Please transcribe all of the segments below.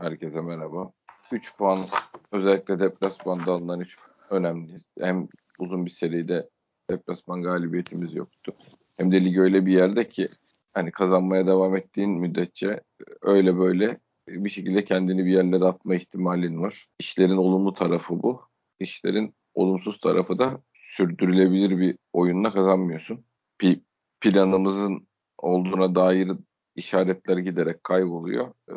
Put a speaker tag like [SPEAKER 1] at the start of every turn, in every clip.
[SPEAKER 1] Herkese merhaba. 3 puan özellikle deplasmanda alınan 3 önemli. Hem uzun bir seride deplasman galibiyetimiz yoktu. Hem de lig öyle bir yerde ki hani kazanmaya devam ettiğin müddetçe öyle böyle bir şekilde kendini bir yerlere atma ihtimalin var. İşlerin olumlu tarafı bu. İşlerin olumsuz tarafı da sürdürülebilir bir oyunla kazanmıyorsun. Bir planımızın olduğuna dair işaretler giderek kayboluyor ee,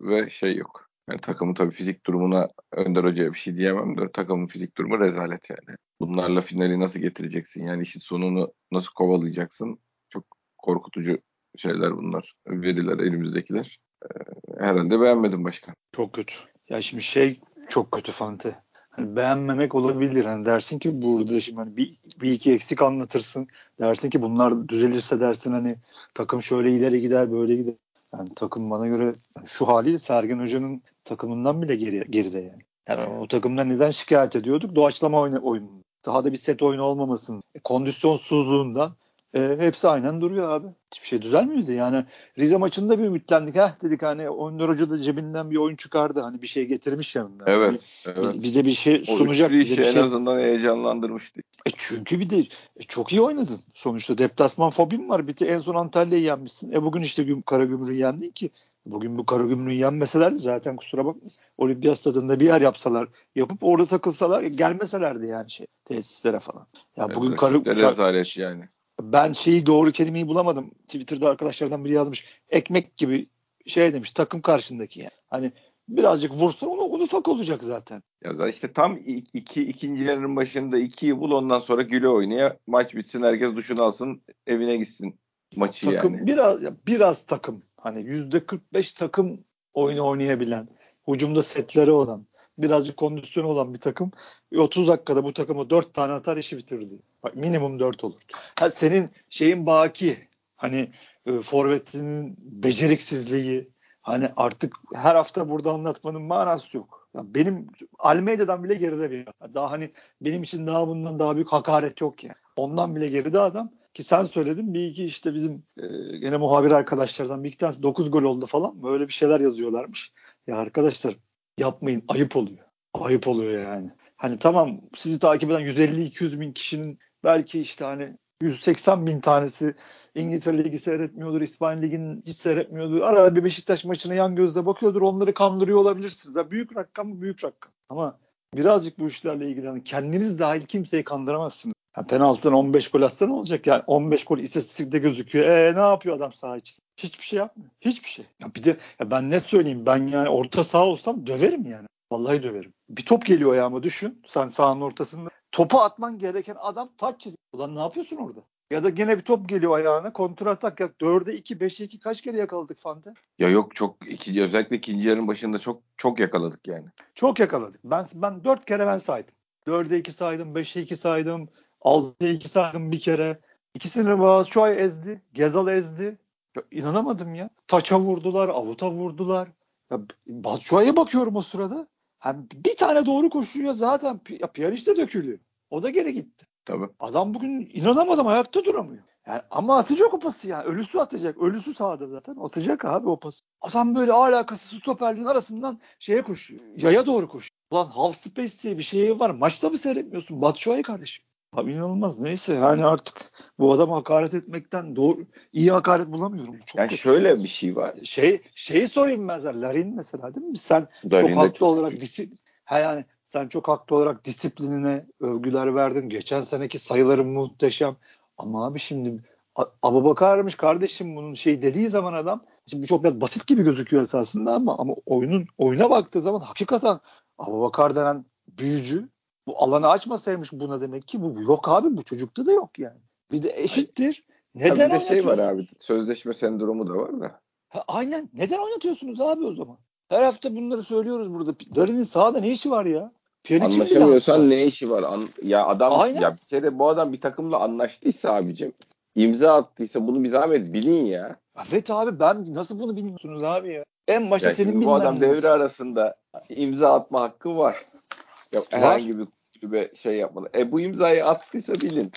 [SPEAKER 1] ve şey yok. Yani takımın tabii fizik durumuna Önder Hoca'ya bir şey diyemem de takımın fizik durumu rezalet yani. Bunlarla finali nasıl getireceksin? Yani işin sonunu nasıl kovalayacaksın? Çok korkutucu şeyler bunlar. Veriler elimizdekiler. Ee, herhalde beğenmedim başkan.
[SPEAKER 2] Çok kötü. Ya şimdi şey çok kötü Fante. Hani beğenmemek olabilir. Hani dersin ki burada şimdi hani bir, bir iki eksik anlatırsın. Dersin ki bunlar düzelirse dersin hani takım şöyle ileri gider böyle gider. Yani takım bana göre şu haliyle Sergen Hoca'nın takımından bile geri, geride yani. Yani o takımdan neden şikayet ediyorduk? Doğaçlama oyunu, oyunu. Sahada bir set oyunu olmamasın. E, kondisyonsuzluğundan e, hepsi aynen duruyor abi. Hiçbir şey düzelmiyordu. Yani Rize maçında bir ümitlendik. Ha dedik hani Önder Hoca da cebinden bir oyun çıkardı. Hani bir şey getirmiş yanında.
[SPEAKER 1] Evet.
[SPEAKER 2] Hani evet. bize bir şey sunacak.
[SPEAKER 1] O bize bir şey... en azından heyecanlandırmıştı.
[SPEAKER 2] E çünkü bir de e çok iyi oynadın. Sonuçta deplasman fobim var. Bir de en son Antalya'yı yenmişsin. E bugün işte Karagümrük'ü yendin ki. Bugün bu Karagümrük'ü yenmeselerdi zaten kusura bakmasın. Olimpiyat stadında bir yer yapsalar, yapıp orada takılsalar gelmeselerdi yani şey tesislere falan. Ya
[SPEAKER 1] evet,
[SPEAKER 2] bugün
[SPEAKER 1] Karagümrük yani
[SPEAKER 2] ben şeyi doğru kelimeyi bulamadım. Twitter'da arkadaşlardan biri yazmış. Ekmek gibi şey demiş takım karşındaki yani. Hani birazcık vursa onu, onu ufak olacak zaten.
[SPEAKER 1] Ya zaten işte tam iki, ikinci yarının başında ikiyi bul ondan sonra güle oynaya maç bitsin herkes duşunu alsın evine gitsin maçı
[SPEAKER 2] takım,
[SPEAKER 1] yani.
[SPEAKER 2] Biraz, biraz takım hani yüzde 45 takım oyunu oynayabilen hucumda setleri olan birazcık kondisyonu olan bir takım 30 dakikada bu takımı 4 tane atar işi bitirdi. Bak minimum 4 olur. Ha, senin şeyin baki hani e, forvetinin beceriksizliği hani artık her hafta burada anlatmanın manası yok. Ya benim Almeida'dan bile geride bir. Daha hani benim için daha bundan daha büyük hakaret yok yani. Ondan bile geride adam ki sen söyledin bir iki işte bizim e, gene muhabir arkadaşlardan bir iki tanesi 9 gol oldu falan böyle bir şeyler yazıyorlarmış. Ya arkadaşlar yapmayın ayıp oluyor. Ayıp oluyor yani. Hani tamam sizi takip eden 150-200 bin kişinin belki işte hani 180 bin tanesi İngiltere Ligi seyretmiyordur, İspanya Ligi'ni hiç seyretmiyordur. Arada bir Beşiktaş maçına yan gözle bakıyordur. Onları kandırıyor olabilirsiniz. Yani büyük rakam mı? Büyük rakam. Ama birazcık bu işlerle ilgilenin. Kendiniz dahil kimseyi kandıramazsınız. Yani penaltıdan 15 gol atsa ne olacak yani? 15 gol istatistikte gözüküyor. E ne yapıyor adam saha için? Hiçbir şey yapmıyor. Hiçbir şey. Ya bir de ya ben ne söyleyeyim ben yani orta saha olsam döverim yani. Vallahi döverim. Bir top geliyor ayağıma düşün. Sen sahanın ortasında. Topu atman gereken adam taç çiziyor. Ulan ne yapıyorsun orada? Ya da gene bir top geliyor ayağına kontratak ya 4'e 2 5'e 2 kaç kere yakaladık Fante?
[SPEAKER 1] Ya yok çok ikinci özellikle ikinci yarının başında çok çok yakaladık yani.
[SPEAKER 2] Çok yakaladık. Ben ben 4 kere ben saydım. 4'e 2 saydım, 5'e 2 saydım, 6'ya 2 saydım bir kere. İkisini Boğaziçi ezdi, Gezal ezdi. Ya inanamadım ya. Taça vurdular, avuta vurdular. Ya Batshuayi'ye bakıyorum o sırada. Hem bir tane doğru koşuyor zaten ya piyaniste dökülüyor. O da geri gitti.
[SPEAKER 1] Tabii.
[SPEAKER 2] Adam bugün inanamadım ayakta duramıyor. Yani ama atacak o pası yani. Ölüsü atacak. Ölüsü sağda zaten. Atacak abi o pası. Adam böyle alakasız stoperliğin arasından şeye koşuyor. Yaya doğru koşuyor. Ulan half space diye bir şey var. Maçta mı seyretmiyorsun? Batshuayi kardeşim. Abi inanılmaz. Neyse yani artık bu adam hakaret etmekten doğru iyi hakaret bulamıyorum.
[SPEAKER 1] Çok yani kötü. şöyle bir şey var.
[SPEAKER 2] Şey şeyi sorayım mesela Larin mesela değil mi? Sen Larin çok haklı çok olarak disi, ha yani sen çok haklı olarak disiplinine övgüler verdin. Geçen seneki sayıların muhteşem. Ama abi şimdi Abu Bakar'mış kardeşim bunun şey dediği zaman adam şimdi bu çok biraz basit gibi gözüküyor esasında ama ama oyunun oyuna baktığı zaman hakikaten Abu Bakar denen büyücü bu alanı açmasaymış buna demek ki bu yok abi bu çocukta da yok yani. Bir de eşittir. Neden
[SPEAKER 1] bir de şey var abi sözleşme sendromu da var da.
[SPEAKER 2] Ha, aynen. Neden oynatıyorsunuz abi o zaman? Her hafta bunları söylüyoruz burada. Darin'in sahada ne işi var ya?
[SPEAKER 1] Piyaniçin Anlaşamıyorsan ne işi var? An ya adam Aynen. ya bir kere bu adam bir takımla anlaştıysa abicim imza attıysa bunu bir zahmet bilin ya.
[SPEAKER 2] Evet abi ben nasıl bunu bilmiyorsunuz abi ya? En başta ya senin
[SPEAKER 1] Bu adam devre arasında imza atma hakkı var. Ya herhangi bir kulübe şey yapmalı. E bu imzayı attıysa bilin.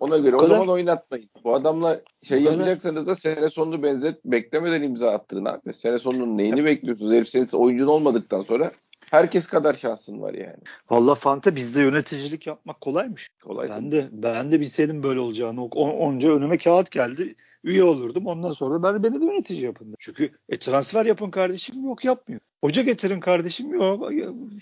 [SPEAKER 1] Ona göre o
[SPEAKER 2] kadar.
[SPEAKER 1] zaman oynatmayın. Bu adamla şey
[SPEAKER 2] kadar.
[SPEAKER 1] yapacaksanız da sene sonunu benzet beklemeden imza attırın abi. Sene sonunun neyini bekliyorsunuz? Herif senin oyuncun olmadıktan sonra herkes kadar şansın var yani.
[SPEAKER 2] Valla Fante bizde yöneticilik yapmak kolaymış.
[SPEAKER 1] Kolay
[SPEAKER 2] Ben de ben de bilseydim böyle olacağını. O- Onca önüme kağıt geldi. Üye olurdum. Ondan sonra ben beni de yönetici yapın. Çünkü e, transfer yapın kardeşim yok yapmıyor. Hoca getirin kardeşim yok.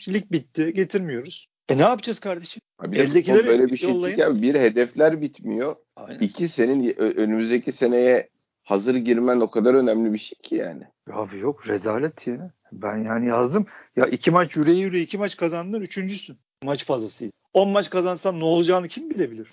[SPEAKER 2] Lig bitti getirmiyoruz. E ne yapacağız kardeşim?
[SPEAKER 1] Abi
[SPEAKER 2] Eldekileri
[SPEAKER 1] böyle bir şey
[SPEAKER 2] yollayın.
[SPEAKER 1] Bir hedefler bitmiyor.
[SPEAKER 2] Aynen.
[SPEAKER 1] İki senin önümüzdeki seneye hazır girmen o kadar önemli bir şey ki yani.
[SPEAKER 2] Abi yok rezalet ya. Ben yani yazdım. Ya iki maç yüreği yüreği iki maç kazandın üçüncüsün. Maç fazlasıydı. 10 maç kazansan ne olacağını kim bilebilir?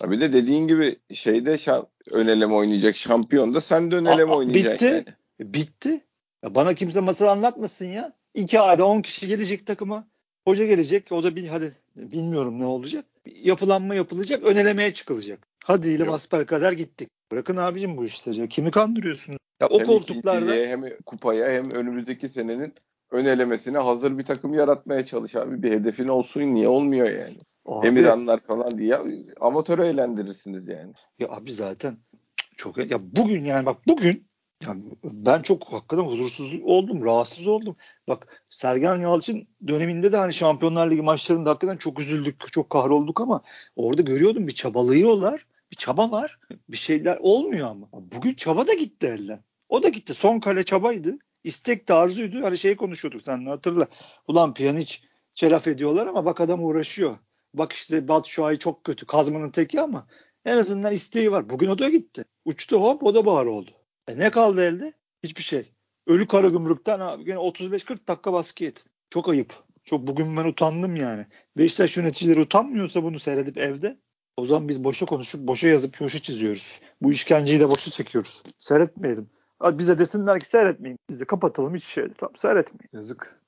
[SPEAKER 1] Ha Bir de dediğin gibi şeyde şa- ön eleme oynayacak şampiyon da sen de ön eleme oynayacaksın.
[SPEAKER 2] bitti.
[SPEAKER 1] Yani.
[SPEAKER 2] Bitti. Ya bana kimse masal anlatmasın ya. İki ayda 10 kişi gelecek takıma. Hoca gelecek. O da bir hadi bilmiyorum ne olacak. Yapılanma yapılacak. Önelemeye çıkılacak. Hadi ile
[SPEAKER 1] Yok.
[SPEAKER 2] basper kadar gittik. Bırakın abicim bu işleri. Kimi kandırıyorsunuz? Ya o
[SPEAKER 1] Hem
[SPEAKER 2] koltuklarda
[SPEAKER 1] hem kupaya hem önümüzdeki senenin ön elemesine hazır bir takım yaratmaya çalış abi. Bir hedefin olsun niye olmuyor yani.
[SPEAKER 2] abi,
[SPEAKER 1] Emirhanlar falan diye amatörü eğlendirirsiniz yani.
[SPEAKER 2] ya abi zaten çok ya bugün yani bak bugün yani ben çok hakikaten huzursuz oldum, rahatsız oldum. Bak Sergen Yalçın döneminde de hani Şampiyonlar Ligi maçlarında hakikaten çok üzüldük, çok kahrolduk ama orada görüyordum bir çabalıyorlar. Bir çaba var. Bir şeyler olmuyor ama. Bugün çaba da gitti elden. O da gitti. Son kale çabaydı. İstek de arzuydu. Hani şey konuşuyorduk sen hatırla. Ulan Pjanic çelaf ediyorlar ama bak adam uğraşıyor. Bak işte Batu Şuay çok kötü. Kazmanın teki ama en azından isteği var. Bugün o da gitti. Uçtu hop o da bahar oldu. E ne kaldı elde? Hiçbir şey. Ölü kara gümrükten abi gene 35-40 dakika baskı yedin. Çok ayıp. Çok bugün ben utandım yani. Beşiktaş yöneticileri utanmıyorsa bunu seyredip evde o zaman biz boşa konuşup boşa yazıp boşa çiziyoruz. Bu işkenceyi de boşa çekiyoruz. Seyretmeyelim. Abi bize desinler ki seyretmeyin. Biz de kapatalım hiç şey. Tamam seyretmeyin. Yazık.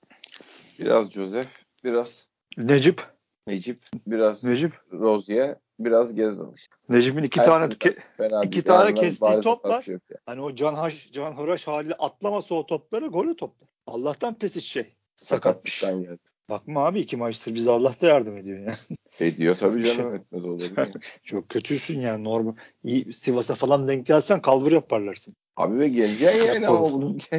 [SPEAKER 1] Biraz Joseph, biraz
[SPEAKER 2] Necip.
[SPEAKER 1] Necip, biraz
[SPEAKER 2] Necip.
[SPEAKER 1] Rozier, biraz Gezal işte.
[SPEAKER 2] Necip'in iki
[SPEAKER 1] Her
[SPEAKER 2] tane
[SPEAKER 1] türlü
[SPEAKER 2] ke-
[SPEAKER 1] Fena
[SPEAKER 2] iki tane kestiği top var.
[SPEAKER 1] yok yani.
[SPEAKER 2] hani o Can Haş, Can Hıraş haliyle atlamasa o topları golü toplar. Allah'tan Pesic şey. Sakatmış.
[SPEAKER 1] Geldi.
[SPEAKER 2] Bakma abi iki maçtır bize Allah da yardım ediyor ya.
[SPEAKER 1] Ediyor tabii
[SPEAKER 2] şey-
[SPEAKER 1] canım etmez olur.
[SPEAKER 2] Çok kötüsün yani normal. İyi, Sivas'a falan denk gelsen kalbur yaparlarsın.
[SPEAKER 1] Abi ve geleceksin yani
[SPEAKER 2] Yapalım.
[SPEAKER 1] ama bunun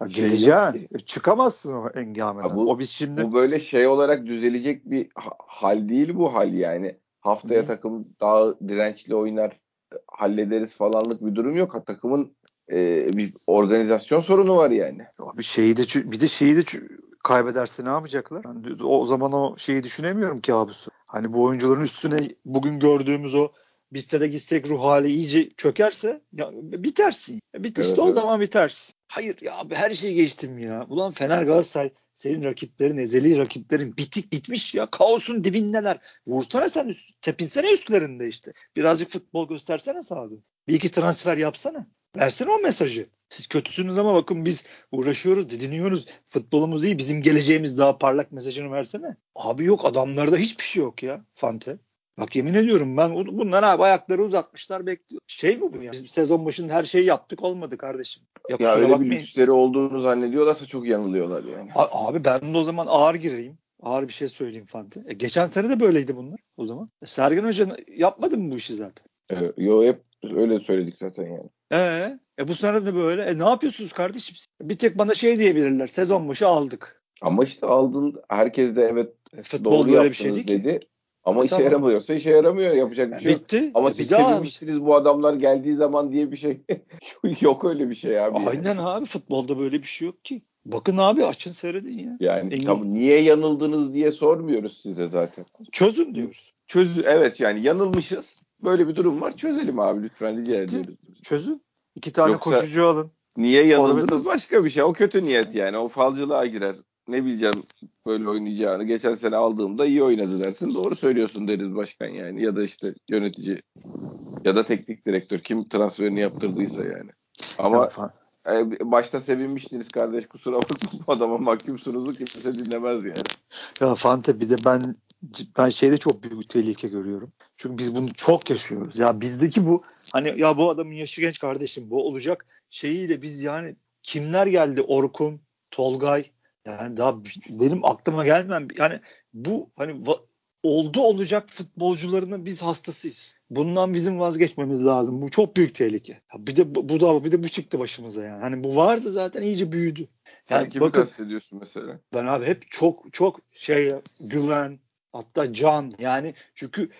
[SPEAKER 2] Ya
[SPEAKER 1] Şey
[SPEAKER 2] geleceksin. E, Çıkamazsın o engameden.
[SPEAKER 1] Bu-
[SPEAKER 2] o biz şimdi
[SPEAKER 1] bu böyle şey olarak düzelecek bir ha- hal değil bu hal yani. Haftaya
[SPEAKER 2] Hı.
[SPEAKER 1] takım daha dirençli oynar hallederiz falanlık bir durum yok. Ha, takımın e, bir organizasyon sorunu var yani.
[SPEAKER 2] bir şeyi de bir de şeyi de kaybederse ne yapacaklar? De- o zaman o şeyi düşünemiyorum ki abusu. Hani bu oyuncuların üstüne bugün gördüğümüz o biz de gitsek ruh hali iyice çökerse ya bitersin. Bit
[SPEAKER 1] Evet,
[SPEAKER 2] o
[SPEAKER 1] evet.
[SPEAKER 2] zaman bitersin. Hayır ya abi her şeyi geçtim ya. Ulan Fener Galatasaray senin rakiplerin, ezeli rakiplerin bitik bitmiş ya. Kaosun dibindeler. Vursana sen üst, tepinsene üstlerinde işte. Birazcık futbol göstersene sahada. Bir iki transfer yapsana. Versene o mesajı. Siz kötüsünüz ama bakın biz uğraşıyoruz, didiniyoruz. Futbolumuz iyi. Bizim geleceğimiz daha parlak mesajını versene. Abi yok adamlarda hiçbir şey yok ya Fante. Bak yemin ediyorum ben bunlar abi ayakları uzatmışlar bekliyor. Şey mi bu ya? Biz sezon başında her şeyi yaptık olmadı kardeşim. Ya,
[SPEAKER 1] Ya öyle bir
[SPEAKER 2] bakmayın.
[SPEAKER 1] lüksleri olduğunu zannediyorlarsa çok yanılıyorlar yani.
[SPEAKER 2] A- Abi ben de o zaman ağır gireyim. Ağır bir şey söyleyeyim Fante. E, geçen sene de böyleydi bunlar o zaman. E, Sergen Hoca yapmadı mı bu işi zaten?
[SPEAKER 1] Evet, yo hep öyle söyledik zaten yani.
[SPEAKER 2] Ee, e bu sene de böyle. E ne yapıyorsunuz kardeşim? Bir tek bana şey diyebilirler. Sezon başı aldık.
[SPEAKER 1] Ama işte aldın herkes de evet
[SPEAKER 2] E, futbol
[SPEAKER 1] doğru
[SPEAKER 2] böyle bir şey değil ki.
[SPEAKER 1] Ama
[SPEAKER 2] E,
[SPEAKER 1] işe
[SPEAKER 2] tamam.
[SPEAKER 1] yaramıyorsa işe yaramıyor. Yapacak bir şey yok.
[SPEAKER 2] bitti.
[SPEAKER 1] Ama
[SPEAKER 2] E,
[SPEAKER 1] siz sevinmiştiniz bu adamlar geldiği zaman diye bir şey yok öyle bir şey abi. yani.
[SPEAKER 2] Aynen abi futbolda böyle bir şey yok ki. Bakın abi açın seyredin ya.
[SPEAKER 1] Yani
[SPEAKER 2] Engin-
[SPEAKER 1] tabii niye yanıldınız diye sormuyoruz size zaten.
[SPEAKER 2] Çözün diyoruz.
[SPEAKER 1] Çöz evet yani yanılmışız. Böyle bir durum var. Çözelim abi lütfen rica ediyoruz.
[SPEAKER 2] Çözün. İki tane
[SPEAKER 1] Yoksa-
[SPEAKER 2] koşucu alın.
[SPEAKER 1] Niye yanıldınız başka bir şey. O kötü niyet yani. O falcılığa girer. Ne bileceğim böyle oynayacağını. Geçen sene aldığımda iyi oynadı dersin. Doğru söylüyorsun deriz başkan yani. Ya da işte yönetici ya da teknik direktör. Kim transferini yaptırdıysa yani. Ama e, başta sevinmiştiniz kardeş kusura bakma adama mahkumsunuzu kimse dinlemez yani.
[SPEAKER 2] Ya Fante bir de ben ben şeyde çok büyük tehlike görüyorum. Çünkü biz bunu çok yaşıyoruz. Ya bizdeki bu hani ya bu adamın yaşı genç kardeşim bu olacak şeyiyle biz yani kimler geldi Orkun, Tolgay yani daha benim aklıma gelmem yani bu hani oldu olacak futbolcularının biz hastasıyız. Bundan bizim vazgeçmemiz lazım. Bu çok büyük tehlike. Bir de bu, bu da bir de bu çıktı başımıza yani. Hani bu vardı zaten iyice büyüdü.
[SPEAKER 1] Yani kimi bakın, kastediyorsun mesela?
[SPEAKER 2] Ben abi hep çok çok şey güven hatta can yani çünkü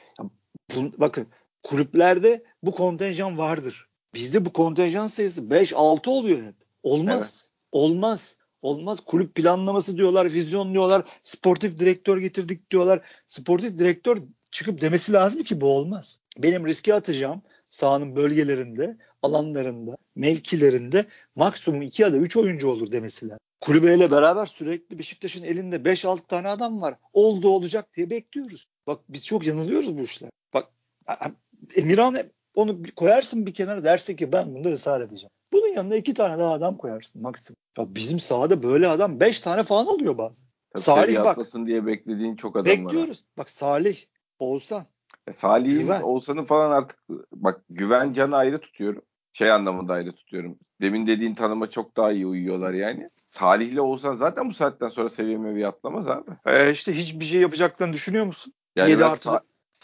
[SPEAKER 2] bu, bakın kulüplerde bu kontenjan vardır. Bizde bu kontenjan sayısı 5-6 oluyor hep. Olmaz. Evet. Olmaz. Olmaz. Kulüp planlaması diyorlar, vizyon diyorlar, sportif direktör getirdik diyorlar. Sportif direktör çıkıp demesi lazım ki bu olmaz. Benim riske atacağım sahanın bölgelerinde, alanlarında, mevkilerinde maksimum 2 ya da 3 oyuncu olur demesi lazım. Kulübeyle beraber sürekli Beşiktaş'ın elinde 5-6 tane adam var. Oldu olacak diye bekliyoruz. Bak biz çok yanılıyoruz bu işler. Bak Emirhan onu koyarsın bir kenara dersin ki ben bunda ısrar edeceğim. Bunun yanına iki tane daha adam koyarsın maksimum. Ya bizim sahada böyle adam beş tane falan oluyor bazen.
[SPEAKER 1] Tabii Salih bak. diye beklediğin çok adam
[SPEAKER 2] bekliyoruz. var. Bekliyoruz. Bak Salih, Oğuzhan.
[SPEAKER 1] E, Salih'in, Oğuzhan'ın falan artık bak güven canı ayrı tutuyorum. Şey anlamında ayrı tutuyorum. Demin dediğin tanıma çok daha iyi uyuyorlar yani. Salih ile Oğuzhan zaten bu saatten sonra seviyeme bir atlamaz abi.
[SPEAKER 2] E işte hiçbir şey yapacaklarını düşünüyor musun?
[SPEAKER 1] Yani 7 artı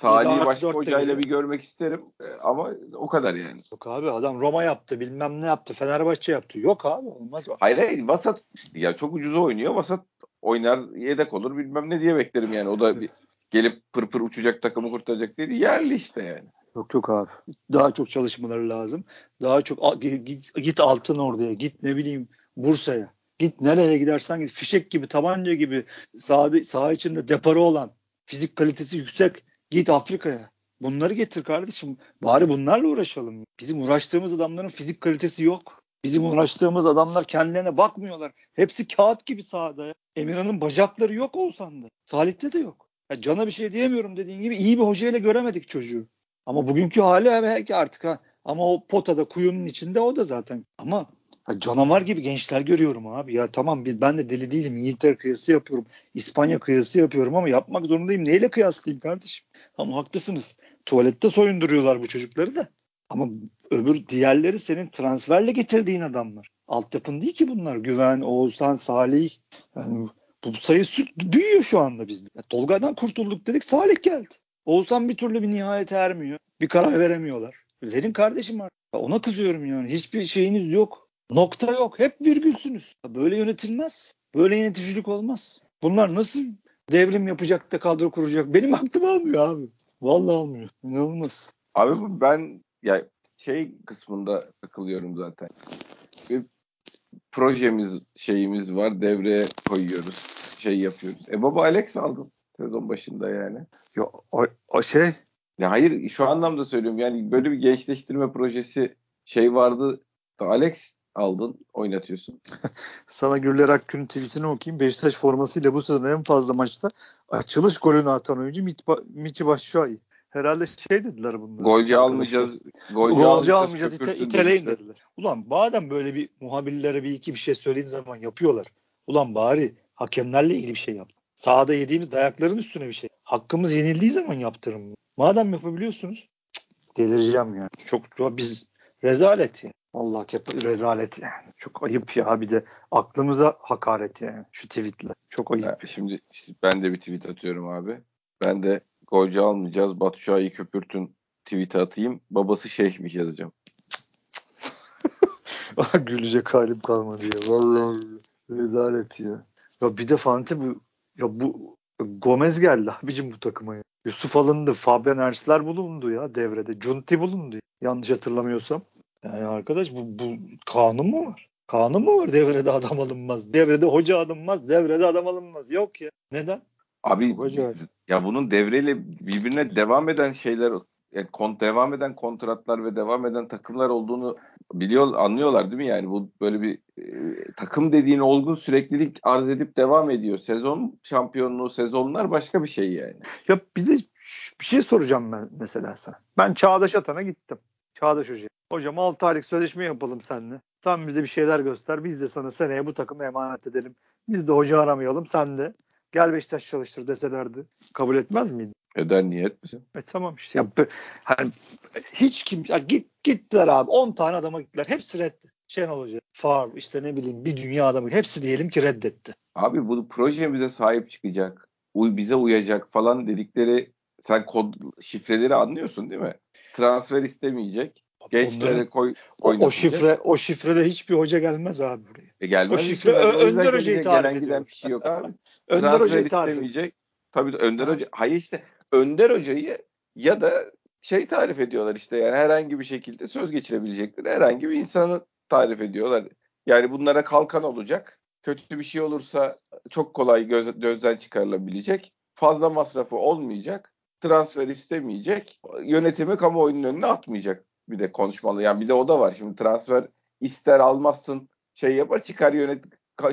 [SPEAKER 1] Salih'i başka hocayla bir görmek isterim e, ama o kadar yani.
[SPEAKER 2] Yok abi adam Roma yaptı bilmem ne yaptı Fenerbahçe yaptı. Yok abi olmaz o.
[SPEAKER 1] Hayır hayır vasat ya çok ucuz oynuyor vasat oynar yedek olur bilmem ne diye beklerim yani. O da bir, gelip pır pır uçacak takımı kurtaracak dedi yerli işte yani.
[SPEAKER 2] Yok yok abi. Daha çok çalışmaları lazım. Daha çok git, git altın orduya git ne bileyim Bursa'ya. Git nereye gidersen git. Fişek gibi, tabanca gibi saha, saha içinde deparı olan, fizik kalitesi yüksek. Git Afrika'ya. Bunları getir kardeşim. Bari bunlarla uğraşalım. Bizim uğraştığımız adamların fizik kalitesi yok. Bizim uğraştığımız adamlar kendilerine bakmıyorlar. Hepsi kağıt gibi sahada. Emirhan'ın bacakları yok olsan da. Salih'te de yok. Ya cana bir şey diyemiyorum dediğin gibi iyi bir hocayla göremedik çocuğu. Ama bugünkü hali belki artık ha. Ama o potada kuyunun içinde o da zaten. Ama Ha, canavar gibi gençler görüyorum abi. Ya tamam ben de deli değilim. İngiltere kıyası yapıyorum. İspanya kıyası yapıyorum ama yapmak zorundayım. Neyle kıyaslayayım kardeşim? Ama haklısınız. Tuvalette soyunduruyorlar bu çocukları da. Ama öbür diğerleri senin transferle getirdiğin adamlar. Altyapın değil ki bunlar. Güven, Oğuzhan, Salih. Yani bu sayı büyüyor şu anda bizde. Ya, Tolga'dan kurtulduk dedik Salih geldi. Oğuzhan bir türlü bir nihayet ermiyor. Bir karar veremiyorlar. Verin kardeşim artık. Ona kızıyorum yani. Hiçbir şeyiniz yok. Nokta yok. Hep virgülsünüz. Böyle yönetilmez. Böyle yöneticilik olmaz. Bunlar nasıl devrim yapacak da kadro kuracak? Benim aklım almıyor abi. Vallahi almıyor. İnanılmaz.
[SPEAKER 1] Abi ben ya şey kısmında takılıyorum zaten. Bir projemiz şeyimiz var. Devreye koyuyoruz. Şey yapıyoruz. E baba Alex aldın sezon başında yani.
[SPEAKER 2] Ya o, o şey
[SPEAKER 1] ya hayır şu anlamda söylüyorum. Yani böyle bir gençleştirme projesi şey vardı. Alex aldın oynatıyorsun.
[SPEAKER 2] Sana Gürler Akgün'ün tweetini okuyayım. Beşiktaş formasıyla bu sezon en fazla maçta açılış golünü atan oyuncu Michi Başşuay. Herhalde şey dediler bunlar.
[SPEAKER 1] Golcü almayacağız.
[SPEAKER 2] Golcü, golcü almayacağız. Ite, iteleyin dediler. Ulan madem böyle bir muhabirlere bir iki bir şey söylediğin zaman yapıyorlar. Ulan bari hakemlerle ilgili bir şey yap. Sahada yediğimiz dayakların üstüne bir şey. Hakkımız yenildiği zaman yaptırın. Madem yapabiliyorsunuz delireceğim yani. Çok biz rezalet yani. Allah rezalet yani. Çok ayıp ya bir de aklımıza hakaret yani şu tweetle. Çok ayıp. Ya,
[SPEAKER 1] şimdi işte ben de bir tweet atıyorum abi. Ben de golcü almayacağız. Batu Şah'ı köpürtün tweet atayım. Babası şeyhmiş yazacağım.
[SPEAKER 2] Gülecek halim kalmadı ya. Vallahi rezalet ya. Ya bir de Fante bu ya bu Gomez geldi abicim bu takıma ya. Yusuf alındı. Fabian Ersler bulundu ya devrede. Junti bulundu. Yanlış hatırlamıyorsam. Yani arkadaş bu, bu kanun mu var? Kanun mu var devrede adam alınmaz? Devrede hoca alınmaz, devrede adam alınmaz. Yok ya. Neden?
[SPEAKER 1] Abi ya bunun devreyle birbirine devam eden şeyler yani kont devam eden kontratlar ve devam eden takımlar olduğunu biliyor anlıyorlar değil mi yani bu böyle bir e, takım dediğin olgun süreklilik arz edip devam ediyor. Sezon şampiyonluğu sezonlar başka bir şey yani.
[SPEAKER 2] Ya bir de bir şey soracağım ben mesela sana. Ben Çağdaş Atan'a gittim. Çağdaş Hoca. Hocam 6 aylık sözleşme yapalım seninle. Sen bize bir şeyler göster. Biz de sana seneye bu takımı emanet edelim. Biz de hoca aramayalım. Sen de gel Beşiktaş çalıştır deselerdi. Kabul etmez miydin?
[SPEAKER 1] Eder niyet misin?
[SPEAKER 2] E tamam işte. Ya, hani, hiç kim ya git gittiler abi. 10 tane adama gittiler. Hepsi reddetti. Şenol Hoca, Favre işte ne bileyim bir dünya adamı hepsi diyelim ki reddetti.
[SPEAKER 1] Abi bu projemize sahip çıkacak uy bize uyacak falan dedikleri sen kod şifreleri anlıyorsun değil mi? Transfer istemeyecek. Gençlere koy
[SPEAKER 2] O, o şifre o şifrede hiçbir hoca gelmez abi buraya.
[SPEAKER 1] E gelmez
[SPEAKER 2] o şifre Ö- Önder Hoca'yı
[SPEAKER 1] gelen
[SPEAKER 2] tarif
[SPEAKER 1] giden
[SPEAKER 2] ediyor.
[SPEAKER 1] bir şey yok abi.
[SPEAKER 2] Önder Hoca'yı tarif
[SPEAKER 1] istemeyecek. Tabii Önder. Hoca hayır işte Önder Hoca'yı ya da şey tarif ediyorlar işte yani herhangi bir şekilde söz geçirebilecekleri herhangi bir insanı tarif ediyorlar. Yani bunlara kalkan olacak. Kötü bir şey olursa çok kolay göz, gözden çıkarılabilecek. Fazla masrafı olmayacak. Transfer istemeyecek. Yönetimi kamuoyunun önüne atmayacak. Bir de konuşmalı. Yani bir de o da var. Şimdi transfer ister almazsın şey yapar çıkar yönet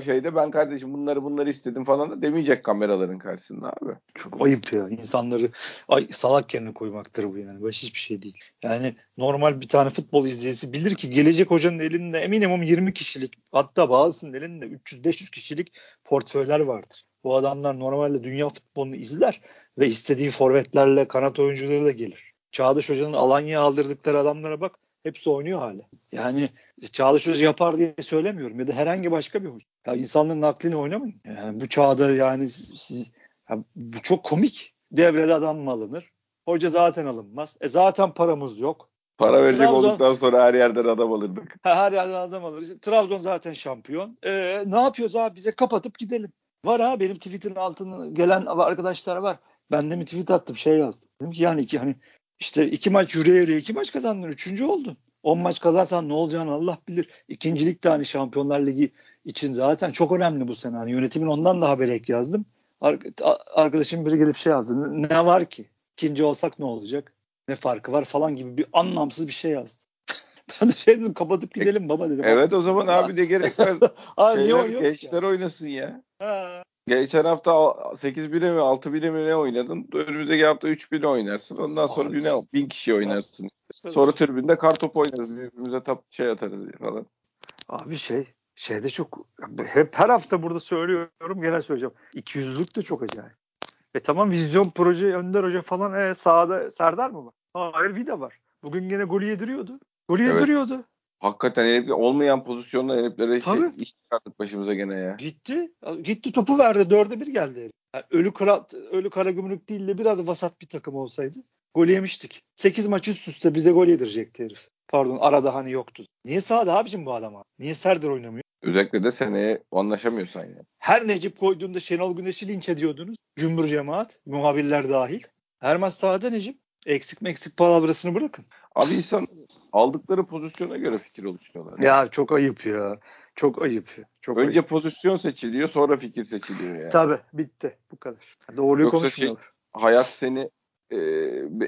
[SPEAKER 1] şeyde ben kardeşim bunları bunları istedim falan da demeyecek kameraların karşısında abi.
[SPEAKER 2] Çok ayıp ya. İnsanları ay, salak yerine koymaktır bu yani. Başka hiçbir şey değil. Yani normal bir tane futbol izleyicisi bilir ki gelecek hocanın elinde eminim 20 kişilik hatta bazısının elinde 300-500 kişilik portföyler vardır. Bu adamlar normalde dünya futbolunu izler ve istediği forvetlerle kanat oyuncuları da gelir. Çağdaş Hoca'nın Alanya'ya aldırdıkları adamlara bak hepsi oynuyor hala. Yani Çağdaş Hoca yapar diye söylemiyorum ya da herhangi başka bir hoca. Ya insanların aklını oynamayın. Yani bu çağda yani siz ya bu çok komik. Devrede adam mı alınır? Hoca zaten alınmaz. E zaten paramız yok.
[SPEAKER 1] Para verecek
[SPEAKER 2] Trabzon-
[SPEAKER 1] olduktan sonra her yerden adam alırdık.
[SPEAKER 2] Her yerden adam alırız. Trabzon zaten şampiyon. E, ne yapıyoruz abi? Bize kapatıp gidelim. Var ha benim tweetin altına gelen arkadaşlar var. Ben de bir tweet attım şey yazdım. Dedim ki yani iki, hani işte iki maç yürüye yürüye iki maç kazandın. Üçüncü oldun. On maç kazansan ne olacağını Allah bilir. İkincilik de hani Şampiyonlar Ligi için zaten çok önemli bu sene. Hani yönetimin ondan da haber ek yazdım. Arkadaşım biri gelip şey yazdı. Ne- var ki? İkinci olsak ne olacak? Ne farkı var falan gibi bir anlamsız bir şey yazdı. ben de şey dedim kapatıp gidelim baba dedim.
[SPEAKER 1] Evet o zaman abi de gerek var.
[SPEAKER 2] Abi niye
[SPEAKER 1] Şeyler,
[SPEAKER 2] oynuyoruz ki?
[SPEAKER 1] gençler oynasın ya.
[SPEAKER 2] Ha.
[SPEAKER 1] Geçen hafta 8-1'e mi 6-1'e mi ne oynadın? Önümüzdeki hafta 3-1'e oynarsın. Ondan sonra
[SPEAKER 2] Abi.
[SPEAKER 1] bir ne 1000 kişi oynarsın. Sonra tribünde kar topu oynarız. Birbirimize tap şey atarız falan.
[SPEAKER 2] Abi şey şeyde çok hep her hafta burada söylüyorum gene söyleyeceğim. 200'lük de çok acayip. E tamam vizyon proje Önder Hoca falan e, sahada Serdar mı var? Hayır Vida var. Bugün gene golü yediriyordu. Golü
[SPEAKER 1] Evet.
[SPEAKER 2] yediriyordu.
[SPEAKER 1] Hakikaten herifler olmayan pozisyonda heriflere şey,
[SPEAKER 2] Tabii.
[SPEAKER 1] iş çıkarttık başımıza gene ya.
[SPEAKER 2] Gitti. Gitti topu verdi. Dörde bir geldi. herif. Yani ölü, kara, ölü kara gümrük değil de biraz vasat bir takım olsaydı gol yemiştik. 8 maç üst üste bize gol yedirecekti herif. Pardon arada hani yoktu. Niye sağda abicim bu adama? Niye Serdar oynamıyor?
[SPEAKER 1] Özellikle de seneye anlaşamıyorsan ya.
[SPEAKER 2] Her Necip koyduğunda Şenol Güneş'i linç ediyordunuz. Cümbür cemaat, muhabirler dahil. Her maç sahada Necip. Eksik meksik palavrasını bırakın.
[SPEAKER 1] Abi insan aldıkları pozisyona göre fikir oluşturuyorlar.
[SPEAKER 2] Ya çok ayıp ya. Çok ayıp. Çok
[SPEAKER 1] Önce
[SPEAKER 2] ayıp.
[SPEAKER 1] pozisyon seçiliyor sonra fikir seçiliyor yani.
[SPEAKER 2] Tabii bitti. Bu kadar. Doğruyu
[SPEAKER 1] Yoksa
[SPEAKER 2] konuşmuyorlar.
[SPEAKER 1] hayat seni e,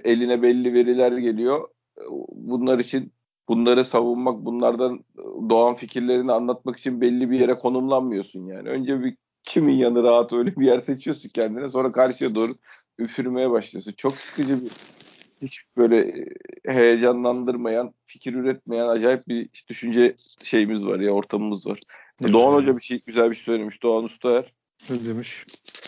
[SPEAKER 1] eline belli veriler geliyor. E, Bunlar için bunları savunmak, bunlardan doğan fikirlerini anlatmak için belli bir yere konumlanmıyorsun yani. Önce bir kimin yanı rahat öyle bir yer seçiyorsun kendine. Sonra karşıya doğru üfürmeye başlıyorsun. Çok sıkıcı bir hiç böyle e, heyecanlandırmayan, fikir üretmeyen acayip bir düşünce şeyimiz var ya ortamımız var.
[SPEAKER 2] Evet.
[SPEAKER 1] Doğan Hoca bir şey güzel bir şey söylemiş. Doğan Ustaer.
[SPEAKER 2] Ne demiş?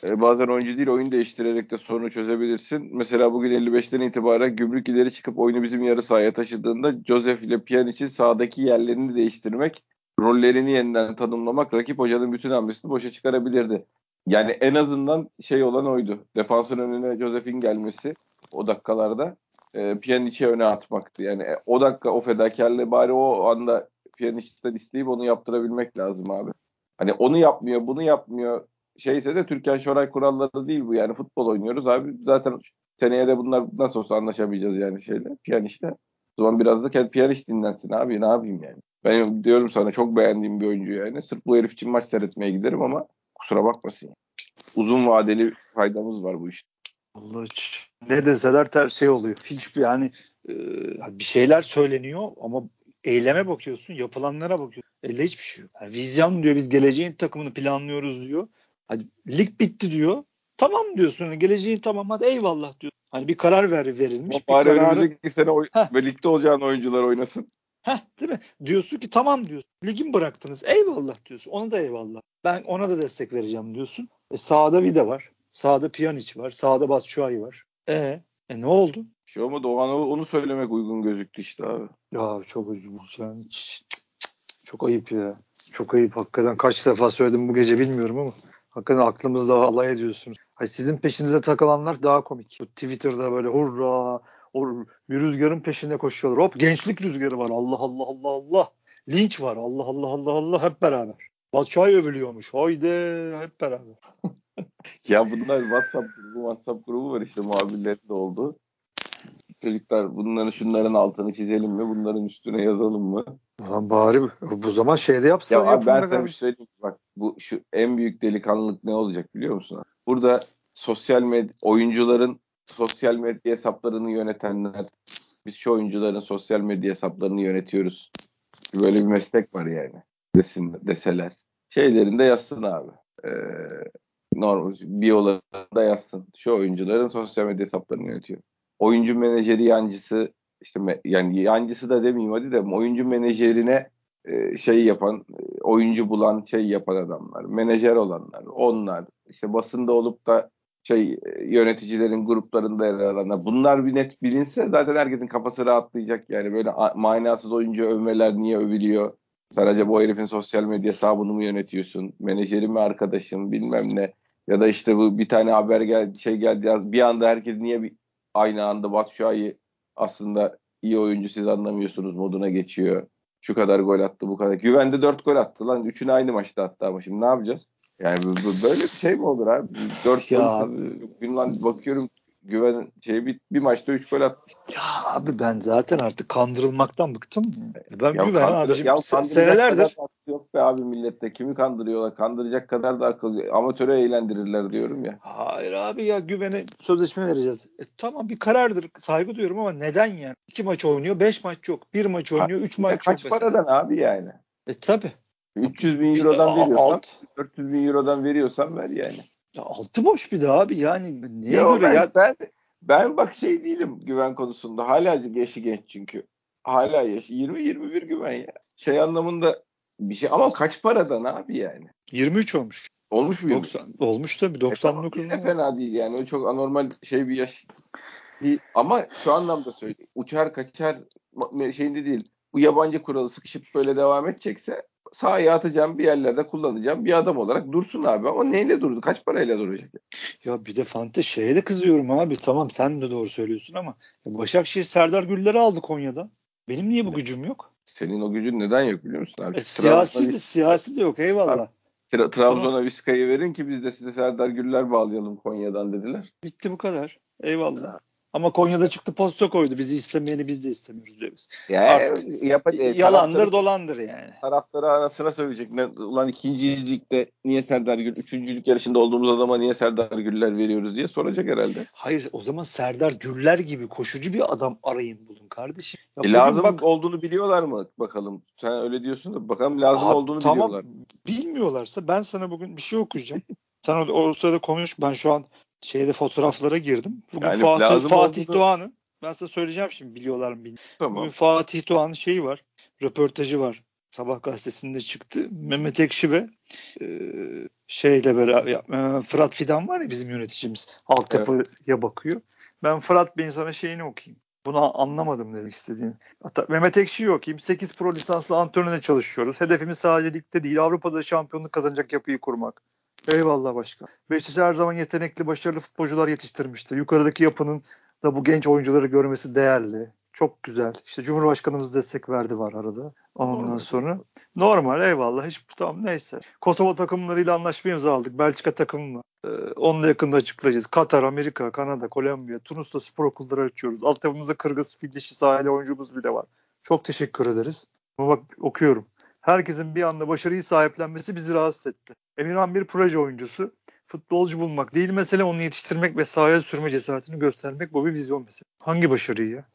[SPEAKER 1] E, bazen oyuncu değil oyun değiştirerek de sorunu çözebilirsin. Mesela bugün 55'ten itibaren gümrük ileri çıkıp oyunu bizim yarı sahaya taşıdığında Joseph ile Pjanic'in sahadaki yerlerini değiştirmek, rollerini yeniden tanımlamak rakip hocanın bütün hamlesini boşa çıkarabilirdi. Yani en azından şey olan oydu. Defansın önüne Joseph'in gelmesi o dakikalarda e, Pjanic'i öne atmaktı. Yani e, o dakika o fedakarlığı bari o anda Pjanic'ten isteyip onu yaptırabilmek lazım abi. Hani onu yapmıyor, bunu yapmıyor şeyse de Türkan Şoray kuralları değil bu yani futbol oynuyoruz abi zaten seneye de bunlar nasıl olsa anlaşamayacağız yani şeyle piyanişle. O zaman biraz da piyanist dinlensin abi ne yapayım yani. Ben diyorum sana çok beğendiğim bir oyuncu yani. Sırf bu herif için maç seyretmeye giderim ama kusura bakmasın. Uzun vadeli faydamız var bu işte.
[SPEAKER 2] Allah hiç. Ne deseler ters şey oluyor. Hiçbir yani e, bir şeyler söyleniyor ama eyleme bakıyorsun, yapılanlara bakıyorsun. Elde hiçbir şey yok. Yani vizyon diyor biz geleceğin takımını planlıyoruz diyor. Hani lig bitti diyor. Tamam diyorsun. Geleceğin tamam hadi eyvallah diyor. Hani bir karar ver, verilmiş.
[SPEAKER 1] Ama
[SPEAKER 2] bir
[SPEAKER 1] bari
[SPEAKER 2] kararı...
[SPEAKER 1] önümüzdeki sene oy-
[SPEAKER 2] Heh.
[SPEAKER 1] ve ligde olacağın oyuncular oynasın.
[SPEAKER 2] Heh, değil mi? Diyorsun ki tamam diyorsun. Ligin bıraktınız. Eyvallah diyorsun. Ona da eyvallah. Ben ona da destek vereceğim diyorsun. E, sağda Vida var. Sağda Pjanic var. Sağda Batshuayi var. E, e ne oldu?
[SPEAKER 1] Bir şey olmadı. O an onu söylemek uygun gözüktü işte abi.
[SPEAKER 2] Ya çok üzülmüş yani. Çok ayıp ya. Çok ayıp hakikaten. Kaç defa söyledim bu gece bilmiyorum ama hakikaten aklımızda alay ediyorsunuz. Hayır, sizin peşinize takılanlar daha komik. Bu Twitter'da böyle hurra o bir rüzgarın peşinde koşuyorlar. Hop gençlik rüzgarı var. Allah Allah Allah Allah. Linç var. Allah Allah Allah Allah hep beraber. Batshuayi övülüyormuş. Haydi hep beraber.
[SPEAKER 1] ya bunlar WhatsApp grubu, WhatsApp grubu var işte muhabirlerin de oldu. Çocuklar bunların şunların altını çizelim mi? Bunların üstüne yazalım mı?
[SPEAKER 2] Lan bari bu zaman şeyde yapsa
[SPEAKER 1] ya abi ben sana bir söyleyeyim. Bak bu şu en büyük delikanlılık ne olacak biliyor musun? Burada sosyal medya oyuncuların sosyal medya hesaplarını yönetenler biz şu oyuncuların sosyal medya hesaplarını yönetiyoruz. Böyle bir meslek var yani. Desin, deseler. Şeylerinde yazsın abi. Ee, normal biyolarında yazsın. Şu oyuncuların sosyal medya hesaplarını yönetiyor. Oyuncu menajeri yancısı işte yani yancısı da demeyeyim hadi de oyuncu menajerine e, şey yapan, e, oyuncu bulan şey yapan adamlar, menajer olanlar, onlar işte basında olup da şey e, yöneticilerin gruplarında yer alanlar. Bunlar bir net bilinse zaten herkesin kafası rahatlayacak yani böyle manasız oyuncu övmeler niye övülüyor? Acaba bu herifin sosyal medya hesabını mı yönetiyorsun? Menajeri mi arkadaşım bilmem ne. Ya da işte bu bir tane haber geldi şey geldi yaz. Bir anda herkes niye bir, aynı anda Batshuayi aslında iyi oyuncu siz anlamıyorsunuz moduna geçiyor. Şu kadar gol attı bu kadar. Güvende 4 gol attı lan. Üçünü aynı maçta attı ama şimdi ne yapacağız? Yani böyle bir şey mi olur abi? 4
[SPEAKER 2] ya
[SPEAKER 1] gün lan bakıyorum güven şey bir, bir maçta 3 gol atmış.
[SPEAKER 2] Ya abi ben zaten artık kandırılmaktan bıktım. Ben
[SPEAKER 1] ya
[SPEAKER 2] güven
[SPEAKER 1] kandır,
[SPEAKER 2] abicim
[SPEAKER 1] ya
[SPEAKER 2] senelerdir.
[SPEAKER 1] Yok be abi millette kimi kandırıyorlar? Kandıracak kadar da akıl amatöre eğlendirirler diyorum ya.
[SPEAKER 2] Hayır abi ya güvene sözleşme vereceğiz. E, tamam bir karardır saygı duyuyorum ama neden yani? İki maç oynuyor, beş maç yok. Bir maç oynuyor, ha, üç maç
[SPEAKER 1] kaç yok. Kaç paradan abi yani?
[SPEAKER 2] E tabi.
[SPEAKER 1] 300 bin eurodan veriyorsan, 400 bin eurodan veriyorsan ver yani.
[SPEAKER 2] Ya altı boş bir de abi yani neye
[SPEAKER 1] Yo,
[SPEAKER 2] göre
[SPEAKER 1] ben,
[SPEAKER 2] ya?
[SPEAKER 1] Ben, ben bak şey değilim güven konusunda. Hala yaşı genç çünkü. Hala yaşı 20-21 güven ya. Şey anlamında bir şey ama kaç paradan abi yani?
[SPEAKER 2] 23 olmuş.
[SPEAKER 1] Olmuş mu?
[SPEAKER 2] 90, olmuş tabii 99.
[SPEAKER 1] E, tamam, fena değil yani. O çok anormal şey bir yaş değil. Ama şu anlamda söyleyeyim. Uçar kaçar şeyinde değil. Bu yabancı kuralı sıkışıp böyle devam edecekse sahaya atacağım bir yerlerde kullanacağım bir adam olarak dursun abi ama neyle durdu? Kaç parayla duracak?
[SPEAKER 2] Ya bir de Fante şeye de kızıyorum abi. Tamam sen de doğru söylüyorsun ama Başakşehir Serdar Güller'i aldı Konya'da. Benim niye bu gücüm yok?
[SPEAKER 1] Senin o gücün neden yok biliyor musun abi?
[SPEAKER 2] E, siyasi de, siyasi de yok eyvallah.
[SPEAKER 1] Tra- Trabzon'a tamam. Vizca'yı verin ki biz de size Serdar Güller bağlayalım Konya'dan dediler.
[SPEAKER 2] Bitti bu kadar. Eyvallah. Ama Konya'da çıktı posta koydu. Bizi istemeyeni biz de istemiyoruz diyor biz.
[SPEAKER 1] Yani Artık yap,
[SPEAKER 2] yalandır dolandır yani.
[SPEAKER 1] Taraftarı ara sıra söyleyecek. Ne, ulan ikinci ligde niye Serdar Gül, üçüncülük yarışında olduğumuz zaman niye Serdar Güller veriyoruz diye soracak herhalde.
[SPEAKER 2] Hayır o zaman Serdar Güller gibi koşucu bir adam arayın bulun kardeşim.
[SPEAKER 1] Ya e, lazım bak, olduğunu biliyorlar mı bakalım? Sen öyle diyorsun da bakalım lazım abi, olduğunu tamam, biliyorlar.
[SPEAKER 2] Bilmiyorlarsa ben sana bugün bir şey okuyacağım. Sen o, o sırada konuş. Ben şu an şeyde fotoğraflara girdim. Bugün yani Fatih, Fatih olduğunu... Doğan'ın ben size söyleyeceğim şimdi biliyorlar mı bilmiyorum. Tamam. Bugün Fatih Doğan'ın şeyi var. Röportajı var. Sabah gazetesinde çıktı. Mehmet Ekşi ve e, şeyle beraber e, Fırat Fidan var ya bizim yöneticimiz. Altyapıya evet. bakıyor. Ben Fırat Bey'in sana şeyini okuyayım. Bunu anlamadım demek istediğini. Hatta Mehmet Ekşi'yi okuyayım. 8 pro lisanslı antrenörle çalışıyoruz. Hedefimiz sadece ligde değil Avrupa'da şampiyonluk kazanacak yapıyı kurmak. Eyvallah başkan. Beşiktaş her zaman yetenekli, başarılı futbolcular yetiştirmiştir. Yukarıdaki yapının da bu genç oyuncuları görmesi değerli. Çok güzel. İşte Cumhurbaşkanımız destek verdi var arada. Ondan normal. sonra normal eyvallah hiç tamam neyse. Kosova takımlarıyla anlaşma imzaladık. Belçika takımı ee, onu da yakında açıklayacağız. Katar, Amerika, Kanada, Kolombiya, Tunus'ta spor okulları açıyoruz. Altyapımızda Kırgız, fil dişi sahili oyuncumuz bile var. Çok teşekkür ederiz. Ama bak okuyorum. Herkesin bir anda başarıyı sahiplenmesi bizi rahatsız etti. Emirhan bir proje oyuncusu. Futbolcu bulmak değil mesele onu yetiştirmek ve sahaya sürme cesaretini göstermek bu bir vizyon mesela. Hangi başarıyı ya?